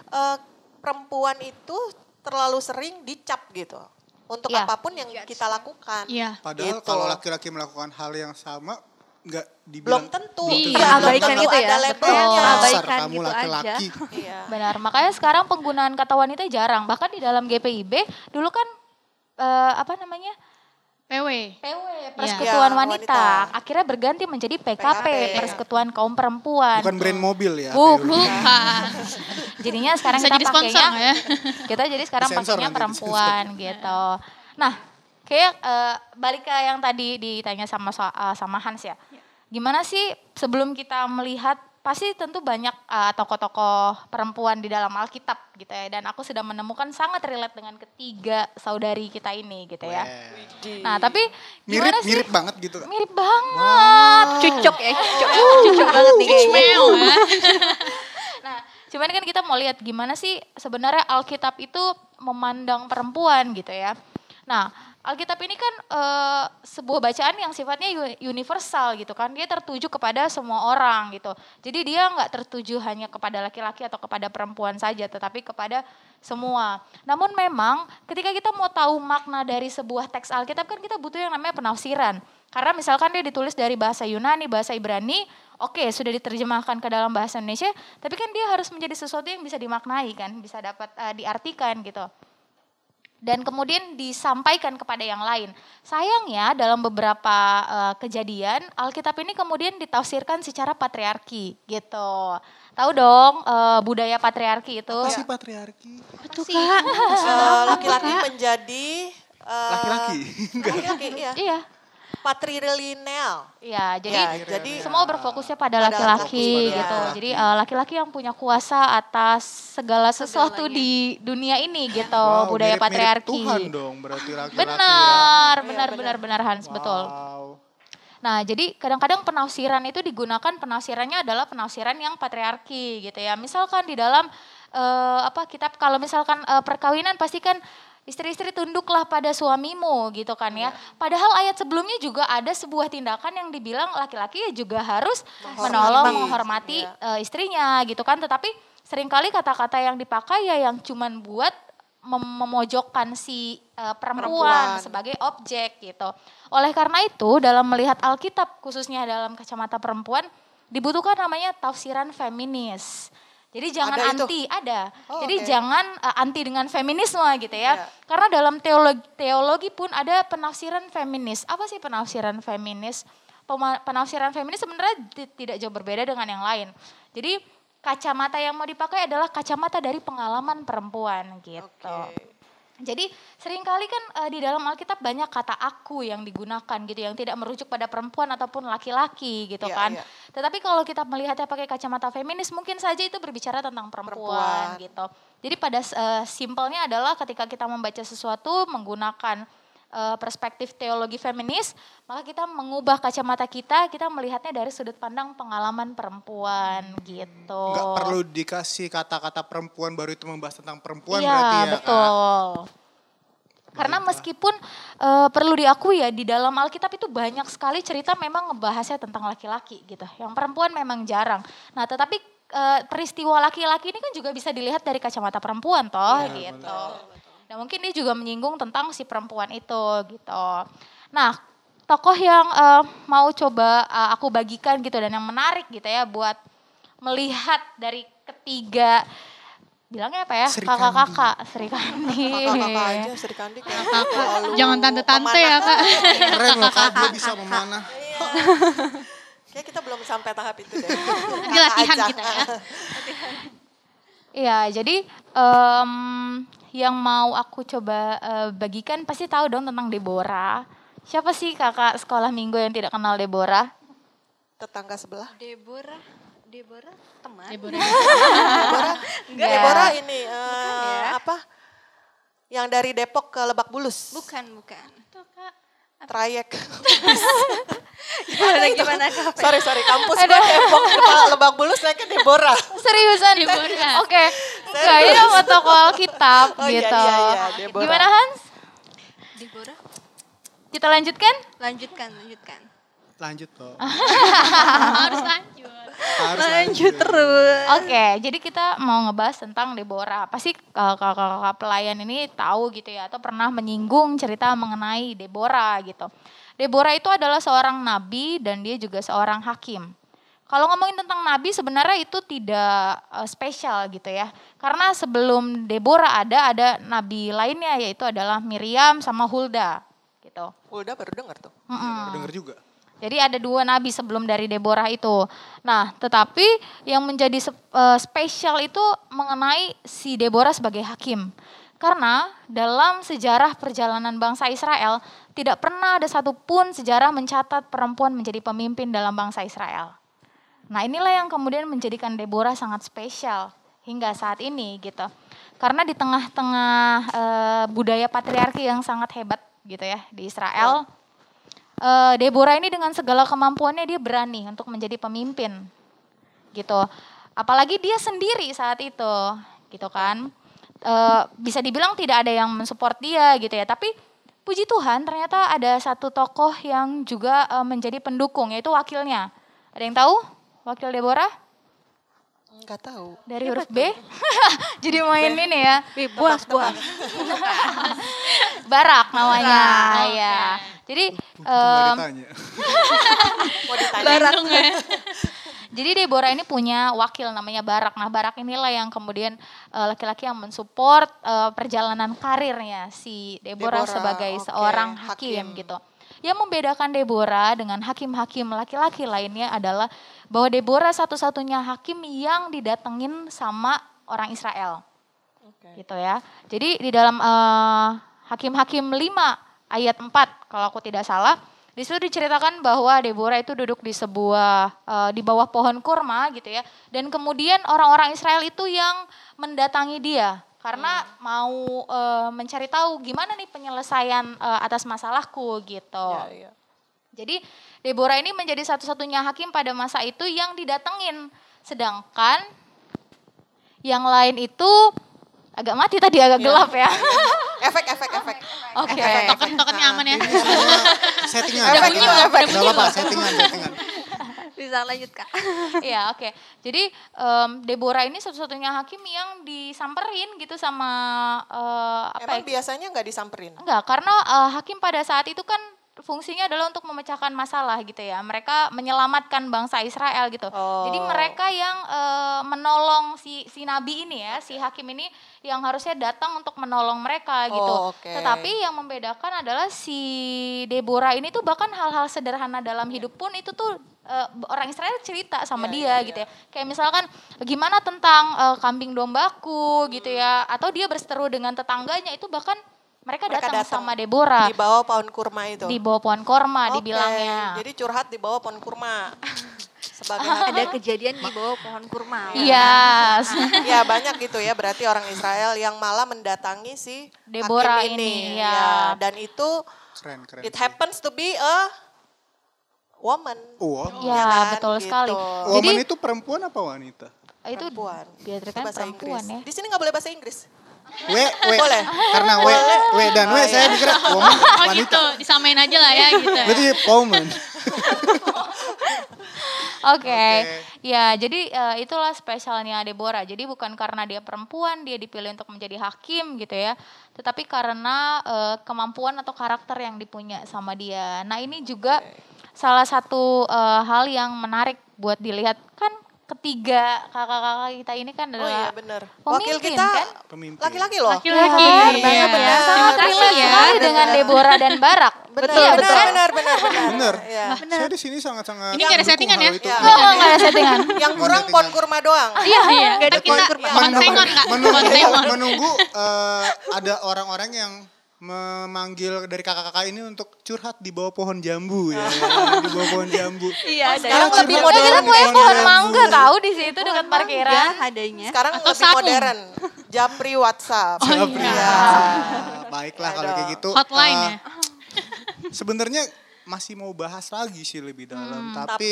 eh, perempuan itu terlalu sering dicap gitu. Untuk
Iya.
apa pun yang kita lakukan.
Iya.
Padahal
Gitu.
kalau laki-laki melakukan hal yang sama nggak
Belum
dibilang
tentu.
Iya,
Iya, belum
abaikan
tentu
itu ya. Betul. Abaikan
kamu
gitu
laki-laki.
Iya.
Benar, makanya sekarang penggunaan kata wanita jarang. Bahkan di dalam GPIB dulu kan eh, apa namanya?
PW.
PW,
Iya.
Persekutuan
Ya,
Wanita.
wanita.
Akhirnya berganti menjadi PKP,
PKP.
Persekutuan Kaum Perempuan.
Bukan brand mobil ya.
Bukan. Jadinya sekarang
Bisa
kita
jadi sponsor
pakainya
ya?
kita jadi sekarang pakainya perempuan gitu. Nah, kayak eh, balik ke yang tadi ditanya sama eh, sama Hans ya. Gimana sih sebelum kita melihat pasti tentu banyak uh, tokoh-tokoh perempuan di dalam Alkitab gitu ya dan aku sudah menemukan sangat relate dengan ketiga saudari kita ini gitu ya. Nah, tapi
mirip
gimana sih?
mirip banget gitu kan.
Mirip banget.
Cucok ya, cucok. Cucok banget nih kayaknya.
Nah, cuman kan kita mau lihat gimana sih sebenarnya Alkitab itu memandang perempuan gitu ya. Nah, Alkitab ini kan eh, sebuah bacaan yang sifatnya uni- universal gitu kan. Dia tertuju kepada semua orang gitu. Jadi dia nggak tertuju hanya kepada laki-laki atau kepada perempuan saja, tetapi kepada semua. Namun memang ketika kita mau tahu makna dari sebuah teks Alkitab kan kita butuh yang namanya penafsiran. Karena misalkan dia ditulis dari bahasa Yunani, bahasa Ibrani, oke sudah diterjemahkan ke dalam bahasa Indonesia, tapi kan dia harus menjadi sesuatu yang bisa dimaknai kan, bisa dapat eh, diartikan gitu dan kemudian disampaikan kepada yang lain. Sayangnya dalam beberapa eh, kejadian Alkitab ini kemudian ditafsirkan secara patriarki gitu. Tahu dong eh, budaya patriarki itu?
Apa sih patriarki?
Betul kak.
Eh, laki-laki menjadi
Laki-laki. Enggak.
laki-laki iya
Iya.
Patrilineal
Iya, jadi
Ya, jadi
semua berfokusnya pada laki-laki gitu.
ya.
Jadi eh, laki-laki yang punya kuasa atas segala sesuatu
Segalanya.
di dunia ini gitu,
Wow,
budaya
mirip-mirip
patriarki.
Tuhan dong berarti laki-laki
Benar,
Iya,
benar,
benar.
benar, benar Hans,
ya.
betul.
Wow.
Nah, jadi kadang-kadang penafsiran itu digunakan penafsirannya adalah penafsiran yang patriarki gitu ya. Misalkan di dalam eh, apa kitab kalau misalkan eh, perkawinan pasti kan istri-istri tunduklah pada suamimu gitu kan ya. Padahal ayat sebelumnya juga ada sebuah tindakan yang dibilang laki-laki ya juga harus menolong, menghormati eh, istrinya gitu kan. Tetapi sering kali kata-kata yang dipakai ya yang cuman buat mem- memojokkan si eh, perempuan,
Perempuan.
sebagai objek gitu. Oleh karena itu dalam melihat Alkitab khususnya dalam kacamata perempuan dibutuhkan namanya tafsiran feminis. Jadi jangan
Ada itu?
anti, ada.
Oh,
Jadi
oke.
jangan eh, anti dengan feminisme gitu ya.
Iya.
Karena dalam teologi, teologi pun ada penafsiran feminis. Apa sih penafsiran feminis? Pema- penafsiran feminis sebenarnya ti- tidak jauh berbeda dengan yang lain. Jadi kacamata yang mau dipakai adalah kacamata dari pengalaman perempuan gitu.
Oke.
Jadi sering kali kan eh, di dalam Alkitab banyak kata aku yang digunakan gitu yang tidak merujuk pada perempuan ataupun laki-laki gitu
Iya,
kan.
iya.
Tetapi kalau kita melihatnya pakai kacamata feminis mungkin saja itu berbicara tentang perempuan,
Perempuan.
gitu. Jadi pada eh, simpelnya adalah ketika kita membaca sesuatu menggunakan eh, perspektif teologi feminis, maka kita mengubah kacamata kita, kita melihatnya dari sudut pandang pengalaman perempuan gitu.
Nggak perlu dikasih kata-kata perempuan baru itu membahas tentang perempuan
iya,
berarti ya. Kak?
betul. Karena meskipun eh, perlu diakui ya di dalam Alkitab itu banyak sekali cerita memang ngebahasnya tentang laki-laki gitu. Yang perempuan memang jarang. Nah, tetapi eh, peristiwa laki-laki ini kan juga bisa dilihat dari kacamata perempuan toh gitu. Nah, mungkin dia juga menyinggung tentang si perempuan itu gitu. Nah, tokoh yang eh, mau coba eh, aku bagikan gitu dan yang menarik gitu ya buat melihat dari ketiga bilangnya apa ya kakak-kakak Sri Kandi.
kakak-kakak aja Sri Kandi
Jangan tante-tante ya kak.
Keren loh kak, bisa memanah.
Iya. Kayak kita belum sampai tahap itu deh.
Ini latihan kita ya.
Iya, jadi em, yang mau aku coba eh, bagikan pasti tahu dong tentang Deborah. Siapa sih kakak sekolah minggu yang tidak kenal Deborah?
Tetangga sebelah.
Deborah, Deborah teman.
Deborah.
Deborah,
Enggak.
Deborah ini eh,
ya.
apa? Yang dari Depok ke Lebak Bulus.
Bukan, bukan.
Tuh kak.
Trayek.
Gimana gimana kak?
sorry, sorry. Kampus gue Depok ke Lebak Bulus naiknya Deborah.
Seriusan?
Deborah.
Oke. Ini nama tokoh Alkitab
Oh, iya,
gitu.
iya, iya, Deborah.
Gimana Hans?
Deborah.
Kita lanjutkan?
Lanjutkan, lanjutkan.
Lanjut loh.
Harus lanjut.
Harus
Lanjut terus.
Oke, jadi kita mau ngebahas tentang Deborah. Pasti uh, kakak-kakak pelayan ini tahu gitu ya, atau pernah menyinggung cerita mengenai Deborah gitu. Deborah itu adalah seorang nabi dan dia juga seorang hakim. Kalau ngomongin tentang nabi sebenarnya itu tidak uh, spesial gitu ya. Karena sebelum Deborah ada, ada nabi lainnya yaitu adalah Miriam sama Hulda gitu.
Udah baru denger tuh.
Mm-mm.
Denger juga.
Jadi ada dua nabi sebelum dari Deborah itu. Nah, tetapi yang menjadi eh, spesial itu mengenai si Deborah sebagai hakim. Karena dalam sejarah perjalanan bangsa Israel tidak pernah ada satupun sejarah mencatat perempuan menjadi pemimpin dalam bangsa Israel. Nah inilah yang kemudian menjadikan Deborah sangat spesial hingga saat ini gitu. Karena di tengah-tengah uh, budaya patriarki yang sangat hebat gitu ya di Israel, uh, Deborah ini dengan segala kemampuannya dia berani untuk menjadi pemimpin gitu. Apalagi dia sendiri saat itu gitu kan. Uh, bisa dibilang tidak ada yang mensupport dia gitu ya, tapi puji Tuhan ternyata ada satu tokoh yang juga uh, menjadi pendukung yaitu wakilnya. Ada yang tahu wakil Deborah?
Enggak tahu.
Dari huruf B? Jadi main ini ya.
B, buas, buas.
Barak namanya. Barak. Ya. Jadi um,
Mau ditanya. Barak.
Jadi Deborah ini punya wakil namanya Barak. Nah Barak inilah yang kemudian uh, laki-laki yang mensupport uh, perjalanan karirnya si Deborah, Deborah sebagai okay. seorang hakim, hakim gitu. Yang membedakan Deborah dengan hakim-hakim laki-laki lainnya adalah bahwa Deborah satu-satunya hakim yang didatengin sama orang Israel. Okay. Gitu ya. Jadi di dalam uh, Hakim-Hakim 5 ayat 4 kalau aku tidak salah di situ diceritakan bahwa Deborah itu duduk di sebuah uh, di bawah pohon kurma gitu ya. Dan kemudian orang-orang Israel itu yang mendatangi dia karena hmm. mau uh, mencari tahu gimana nih penyelesaian uh, atas masalahku gitu. Ya, ya. Jadi Deborah ini menjadi satu-satunya hakim pada masa itu yang didatengin. Sedangkan yang lain itu agak mati tadi agak ya. gelap ya.
efek efek efek.
Oke. Okay.
Token-tokennya aman ya.
settingan. Efek efek. Gak apa-apa, settingan, settingan.
Bisa lanjut kak.
Iya oke. Okay. Jadi um, Deborah ini satu-satunya hakim yang disamperin gitu sama uh,
apa Emang ya? biasanya nggak disamperin?
Enggak, karena uh, hakim pada saat itu kan fungsinya adalah untuk memecahkan masalah gitu ya. Mereka menyelamatkan bangsa Israel gitu. Oh. Jadi mereka yang e, menolong si si nabi ini ya, si hakim ini yang harusnya datang untuk menolong mereka gitu.
Oh, okay.
Tetapi yang membedakan adalah si Deborah ini tuh bahkan hal-hal sederhana dalam hidup pun itu tuh e, orang Israel cerita sama yeah, dia yeah, gitu ya. Kayak misalkan gimana tentang e, kambing dombaku gitu ya atau dia berseteru dengan tetangganya itu bahkan mereka, mereka datang, datang sama Deborah.
Di bawah pohon kurma itu.
Di bawah pohon kurma okay. dibilangnya.
Jadi curhat di bawah pohon kurma.
Sebagai ada kejadian di bawah pohon kurma.
Iya.
Yes. ya banyak gitu ya berarti orang Israel yang malah mendatangi si
Deborah
hakim
ini.
ini. Ya. ya. Dan itu keren, keren, it happens to be a woman.
Oh,
ya, ya kan? betul gitu. sekali.
Woman Jadi, itu perempuan apa wanita?
Itu perempuan. Biar kan perempuan
Inggris. ya. Di sini nggak boleh bahasa Inggris.
W, W. Boleh. Karena W, W dan W oh, saya iya. pikir woman
oh, wanita. Oh gitu, disamain aja lah ya gitu. Ya.
Berarti woman.
Oke, okay. okay. ya jadi uh, itulah spesialnya Deborah. Jadi bukan karena dia perempuan dia dipilih untuk menjadi hakim gitu ya, tetapi karena uh, kemampuan atau karakter yang dipunya sama dia. Nah ini juga okay. salah satu uh, hal yang menarik buat dilihat kan ketiga kakak-kakak kita ini kan adalah oh
iya benar wakil kita kan? laki-laki loh.
Laki-laki. Ya, iya, benar sangat relate ya. dengan Deborah dan Barak.
Betul ya, betul. benar, benar benar benar
benar ya. saya di sini sangat-sangat
ini gak ada settingan ya?
nggak nggak ada settingan.
Yang kurang pohon kurma doang.
Iya. Iya.
Ada kita kontengon kak.
Menunggu menunggu uh, ada orang-orang yang memanggil dari kakak-kakak ini untuk curhat di bawah pohon jambu ya, di bawah pohon jambu.
Iya, sekarang lebih modern. Kita punya pohon mangga tahu di situ dekat parkiran.
adanya.
Sekarang Atau lebih sapu. modern. Japri WhatsApp.
Oh, Japri. Iya. Ya. Baiklah kalau kayak gitu.
Hotline uh, ya.
Sebenarnya masih mau bahas lagi sih lebih dalam, hmm, tapi, tapi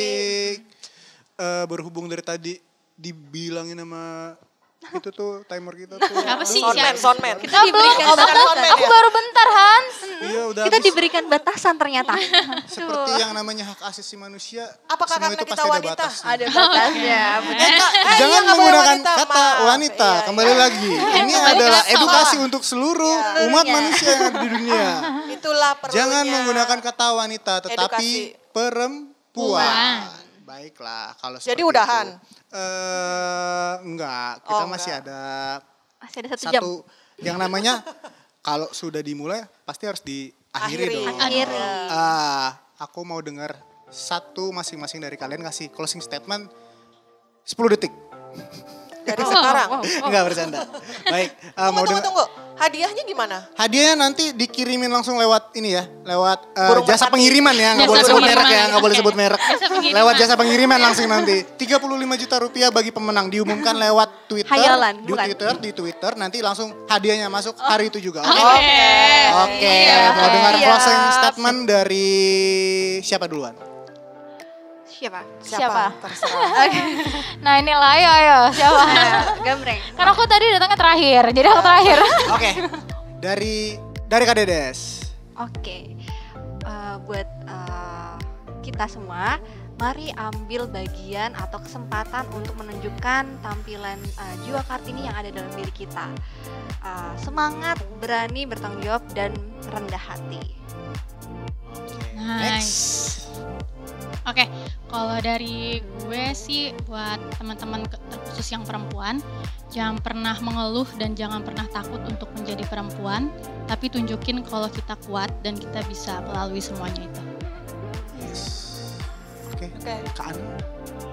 uh, berhubung dari tadi dibilangin sama itu tuh timer kita tuh.
Apa sih?
Soundman, soundman.
Kita belum oh, soundman, Aku baru bentar Hans.
Iya udah
Kita habis. diberikan batasan ternyata.
Seperti yang namanya hak asasi manusia.
Apakah karena kita wanita?
Ada batasnya.
eh, eh,
Jangan iya, menggunakan kata wanita. Iya, Kembali iya. lagi. Ini adalah edukasi untuk seluruh umat manusia yang ada di dunia.
Itulah perlunya.
Jangan menggunakan kata wanita tetapi perempuan. Baiklah kalau
Jadi udahan.
Eh uh, enggak, kita oh, masih enggak. ada
masih ada satu, satu jam.
yang namanya kalau sudah dimulai pasti harus diakhiri
Akhiri.
dong.
Akhiri.
Uh, aku mau dengar satu masing-masing dari kalian kasih closing statement 10 detik.
Dari oh, sekarang.
Wow, wow, wow. Enggak bercanda. Baik,
uh, tunggu, mau tunggu, tunggu. Hadiahnya gimana?
Hadiahnya nanti dikirimin langsung lewat ini ya, lewat
Burung
jasa pengiriman ya, nggak boleh sebut merek ya, nggak boleh sebut merek.
Jasa.
Lewat jasa pengiriman langsung nanti. 35 juta rupiah bagi pemenang diumumkan lewat Twitter,
Hayalan,
di
bukan?
Twitter, di Twitter nanti langsung hadiahnya masuk hari itu juga. Oke.
Oke.
Oke,
Iya,
mau dengar
iya.
closing statement dari siapa duluan?
Siapa?
Siapa?
Terserah.
Nah inilah ayo ayo siapa?
Gambreng.
Karena aku tadi datangnya terakhir, jadi aku terakhir.
Oke. Dari dari Kak Dedes.
Oke, Eh, buat eh, kita semua, mari ambil bagian atau kesempatan untuk menunjukkan tampilan eh, jiwa Kartini yang ada dalam diri kita. Eh, semangat, berani, bertanggung jawab, dan rendah hati.
Oke.
Nice. Oke, kalau dari gue sih buat teman-teman terkhusus yang perempuan, jangan pernah mengeluh dan jangan pernah takut untuk menjadi perempuan, tapi tunjukin kalau kita kuat dan kita bisa melalui semuanya itu.
Yes. Oke.
Oke.
Kak Anu.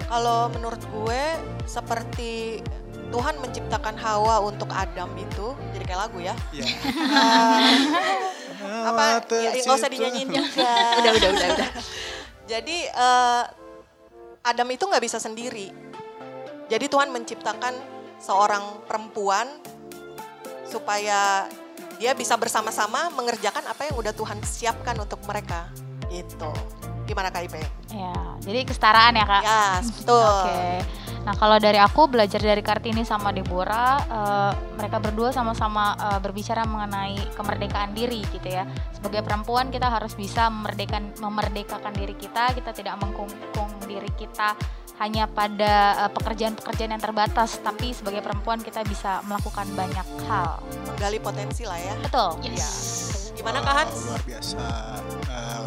Kalau menurut gue seperti Tuhan menciptakan Hawa untuk Adam itu, jadi kayak lagu ya.
Iya.
Eh, apa? Ya, nggak usah dinyanyiin juga.
Udah, udah, udah, udah.
Jadi eh, Adam itu nggak bisa sendiri. Jadi Tuhan menciptakan seorang perempuan supaya dia bisa bersama-sama mengerjakan apa yang udah Tuhan siapkan untuk mereka. Gitu. Gimana Kak Ipe?
ya, jadi kesetaraan ya kak.
Ya, betul.
Oke. Nah kalau dari aku belajar dari Kartini sama Deborah, eh, mereka berdua sama-sama eh, berbicara mengenai kemerdekaan diri gitu ya. Sebagai perempuan kita harus bisa memerdekakan memerdekakan diri kita. Kita tidak mengkungkung diri kita hanya pada eh, pekerjaan-pekerjaan yang terbatas, tapi sebagai perempuan kita bisa melakukan banyak hal.
Menggali potensi lah ya.
Betul.
Iya. Gimana
Wah,
Kak Hans?
Luar biasa. Eh,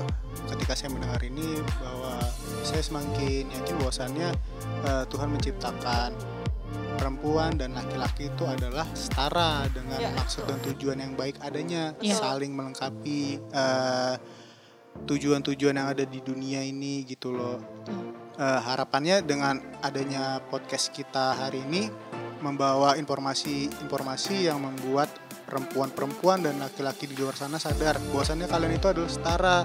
ketika saya mendengar ini bahwa saya semakin yakin bahwasannya eh, Tuhan menciptakan perempuan dan laki-laki itu adalah setara dengan
Ya,
maksud dan tujuan yang baik adanya,
Iya.
saling melengkapi eh, tujuan-tujuan yang ada di dunia ini gitu loh. Eh, harapannya dengan adanya podcast kita hari ini membawa informasi-informasi yang membuat perempuan-perempuan dan laki-laki di luar sana sadar bahwasannya kalian itu adalah setara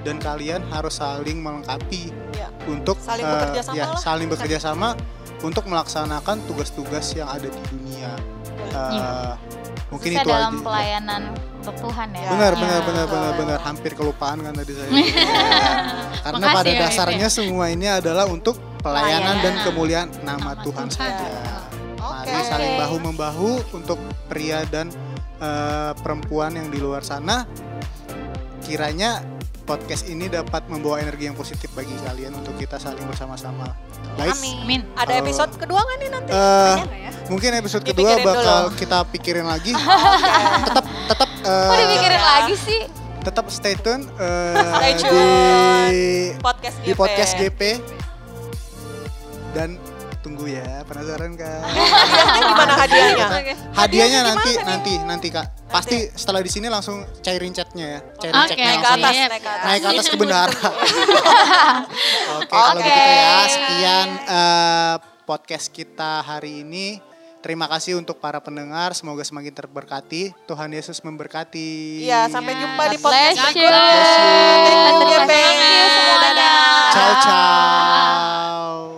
dan kalian harus saling melengkapi
Ya.
untuk
Saling
eh,
bekerja sama
ya,
lah.
saling bekerja sama untuk melaksanakan tugas-tugas yang ada di dunia. Eh,
Iya.
Mungkin
Khususnya
itu
dalam
aja.
pelayanan untuk Tuhan ya.
Ya.
Benar,
Iya.
benar, benar, benar, benar. Hampir kelupaan kan tadi saya. Ya. Karena
Makasih
pada
ya,
dasarnya semua ini adalah untuk pelayanan dan
Pelayanan.
kemuliaan nama,
Nama
Tuhan,
Tuhan.
saja.
Oke.
Mari saling bahu membahu untuk pria dan eh, perempuan yang di luar sana. Kiranya podcast ini dapat membawa energi yang positif bagi kalian untuk kita saling bersama-sama. Baik.
Amin.
Ada
Kalau-
episode kedua nggak nih nanti?
Eh,
ya?
mungkin episode kedua
Dipikirin
bakal
dulu.
kita pikirin lagi.
Oke.
tetap tetap eh,
Kok dipikirin
Ya.
lagi sih?
tetap stay tune eh,
Stay
di
tune. podcast
di
GP.
podcast GP dan tunggu ya. Penasaran kan?
Gimana hadiahnya?
Hadiahnya nanti nanti nanti Kak. Pasti setelah di sini langsung cairin chatnya ya. Cairin
okay,
chatnya langsung.
Naik ke atas.
Naik ke atas ke bendahara Oke, kalau begitu ya. Sekian uh, podcast kita hari ini. Terima kasih untuk para pendengar, semoga semakin terberkati. Tuhan Yesus memberkati.
Iya, sampai jumpa di podcast berikutnya. Thank you,
thank
you.
Ciao, ciao.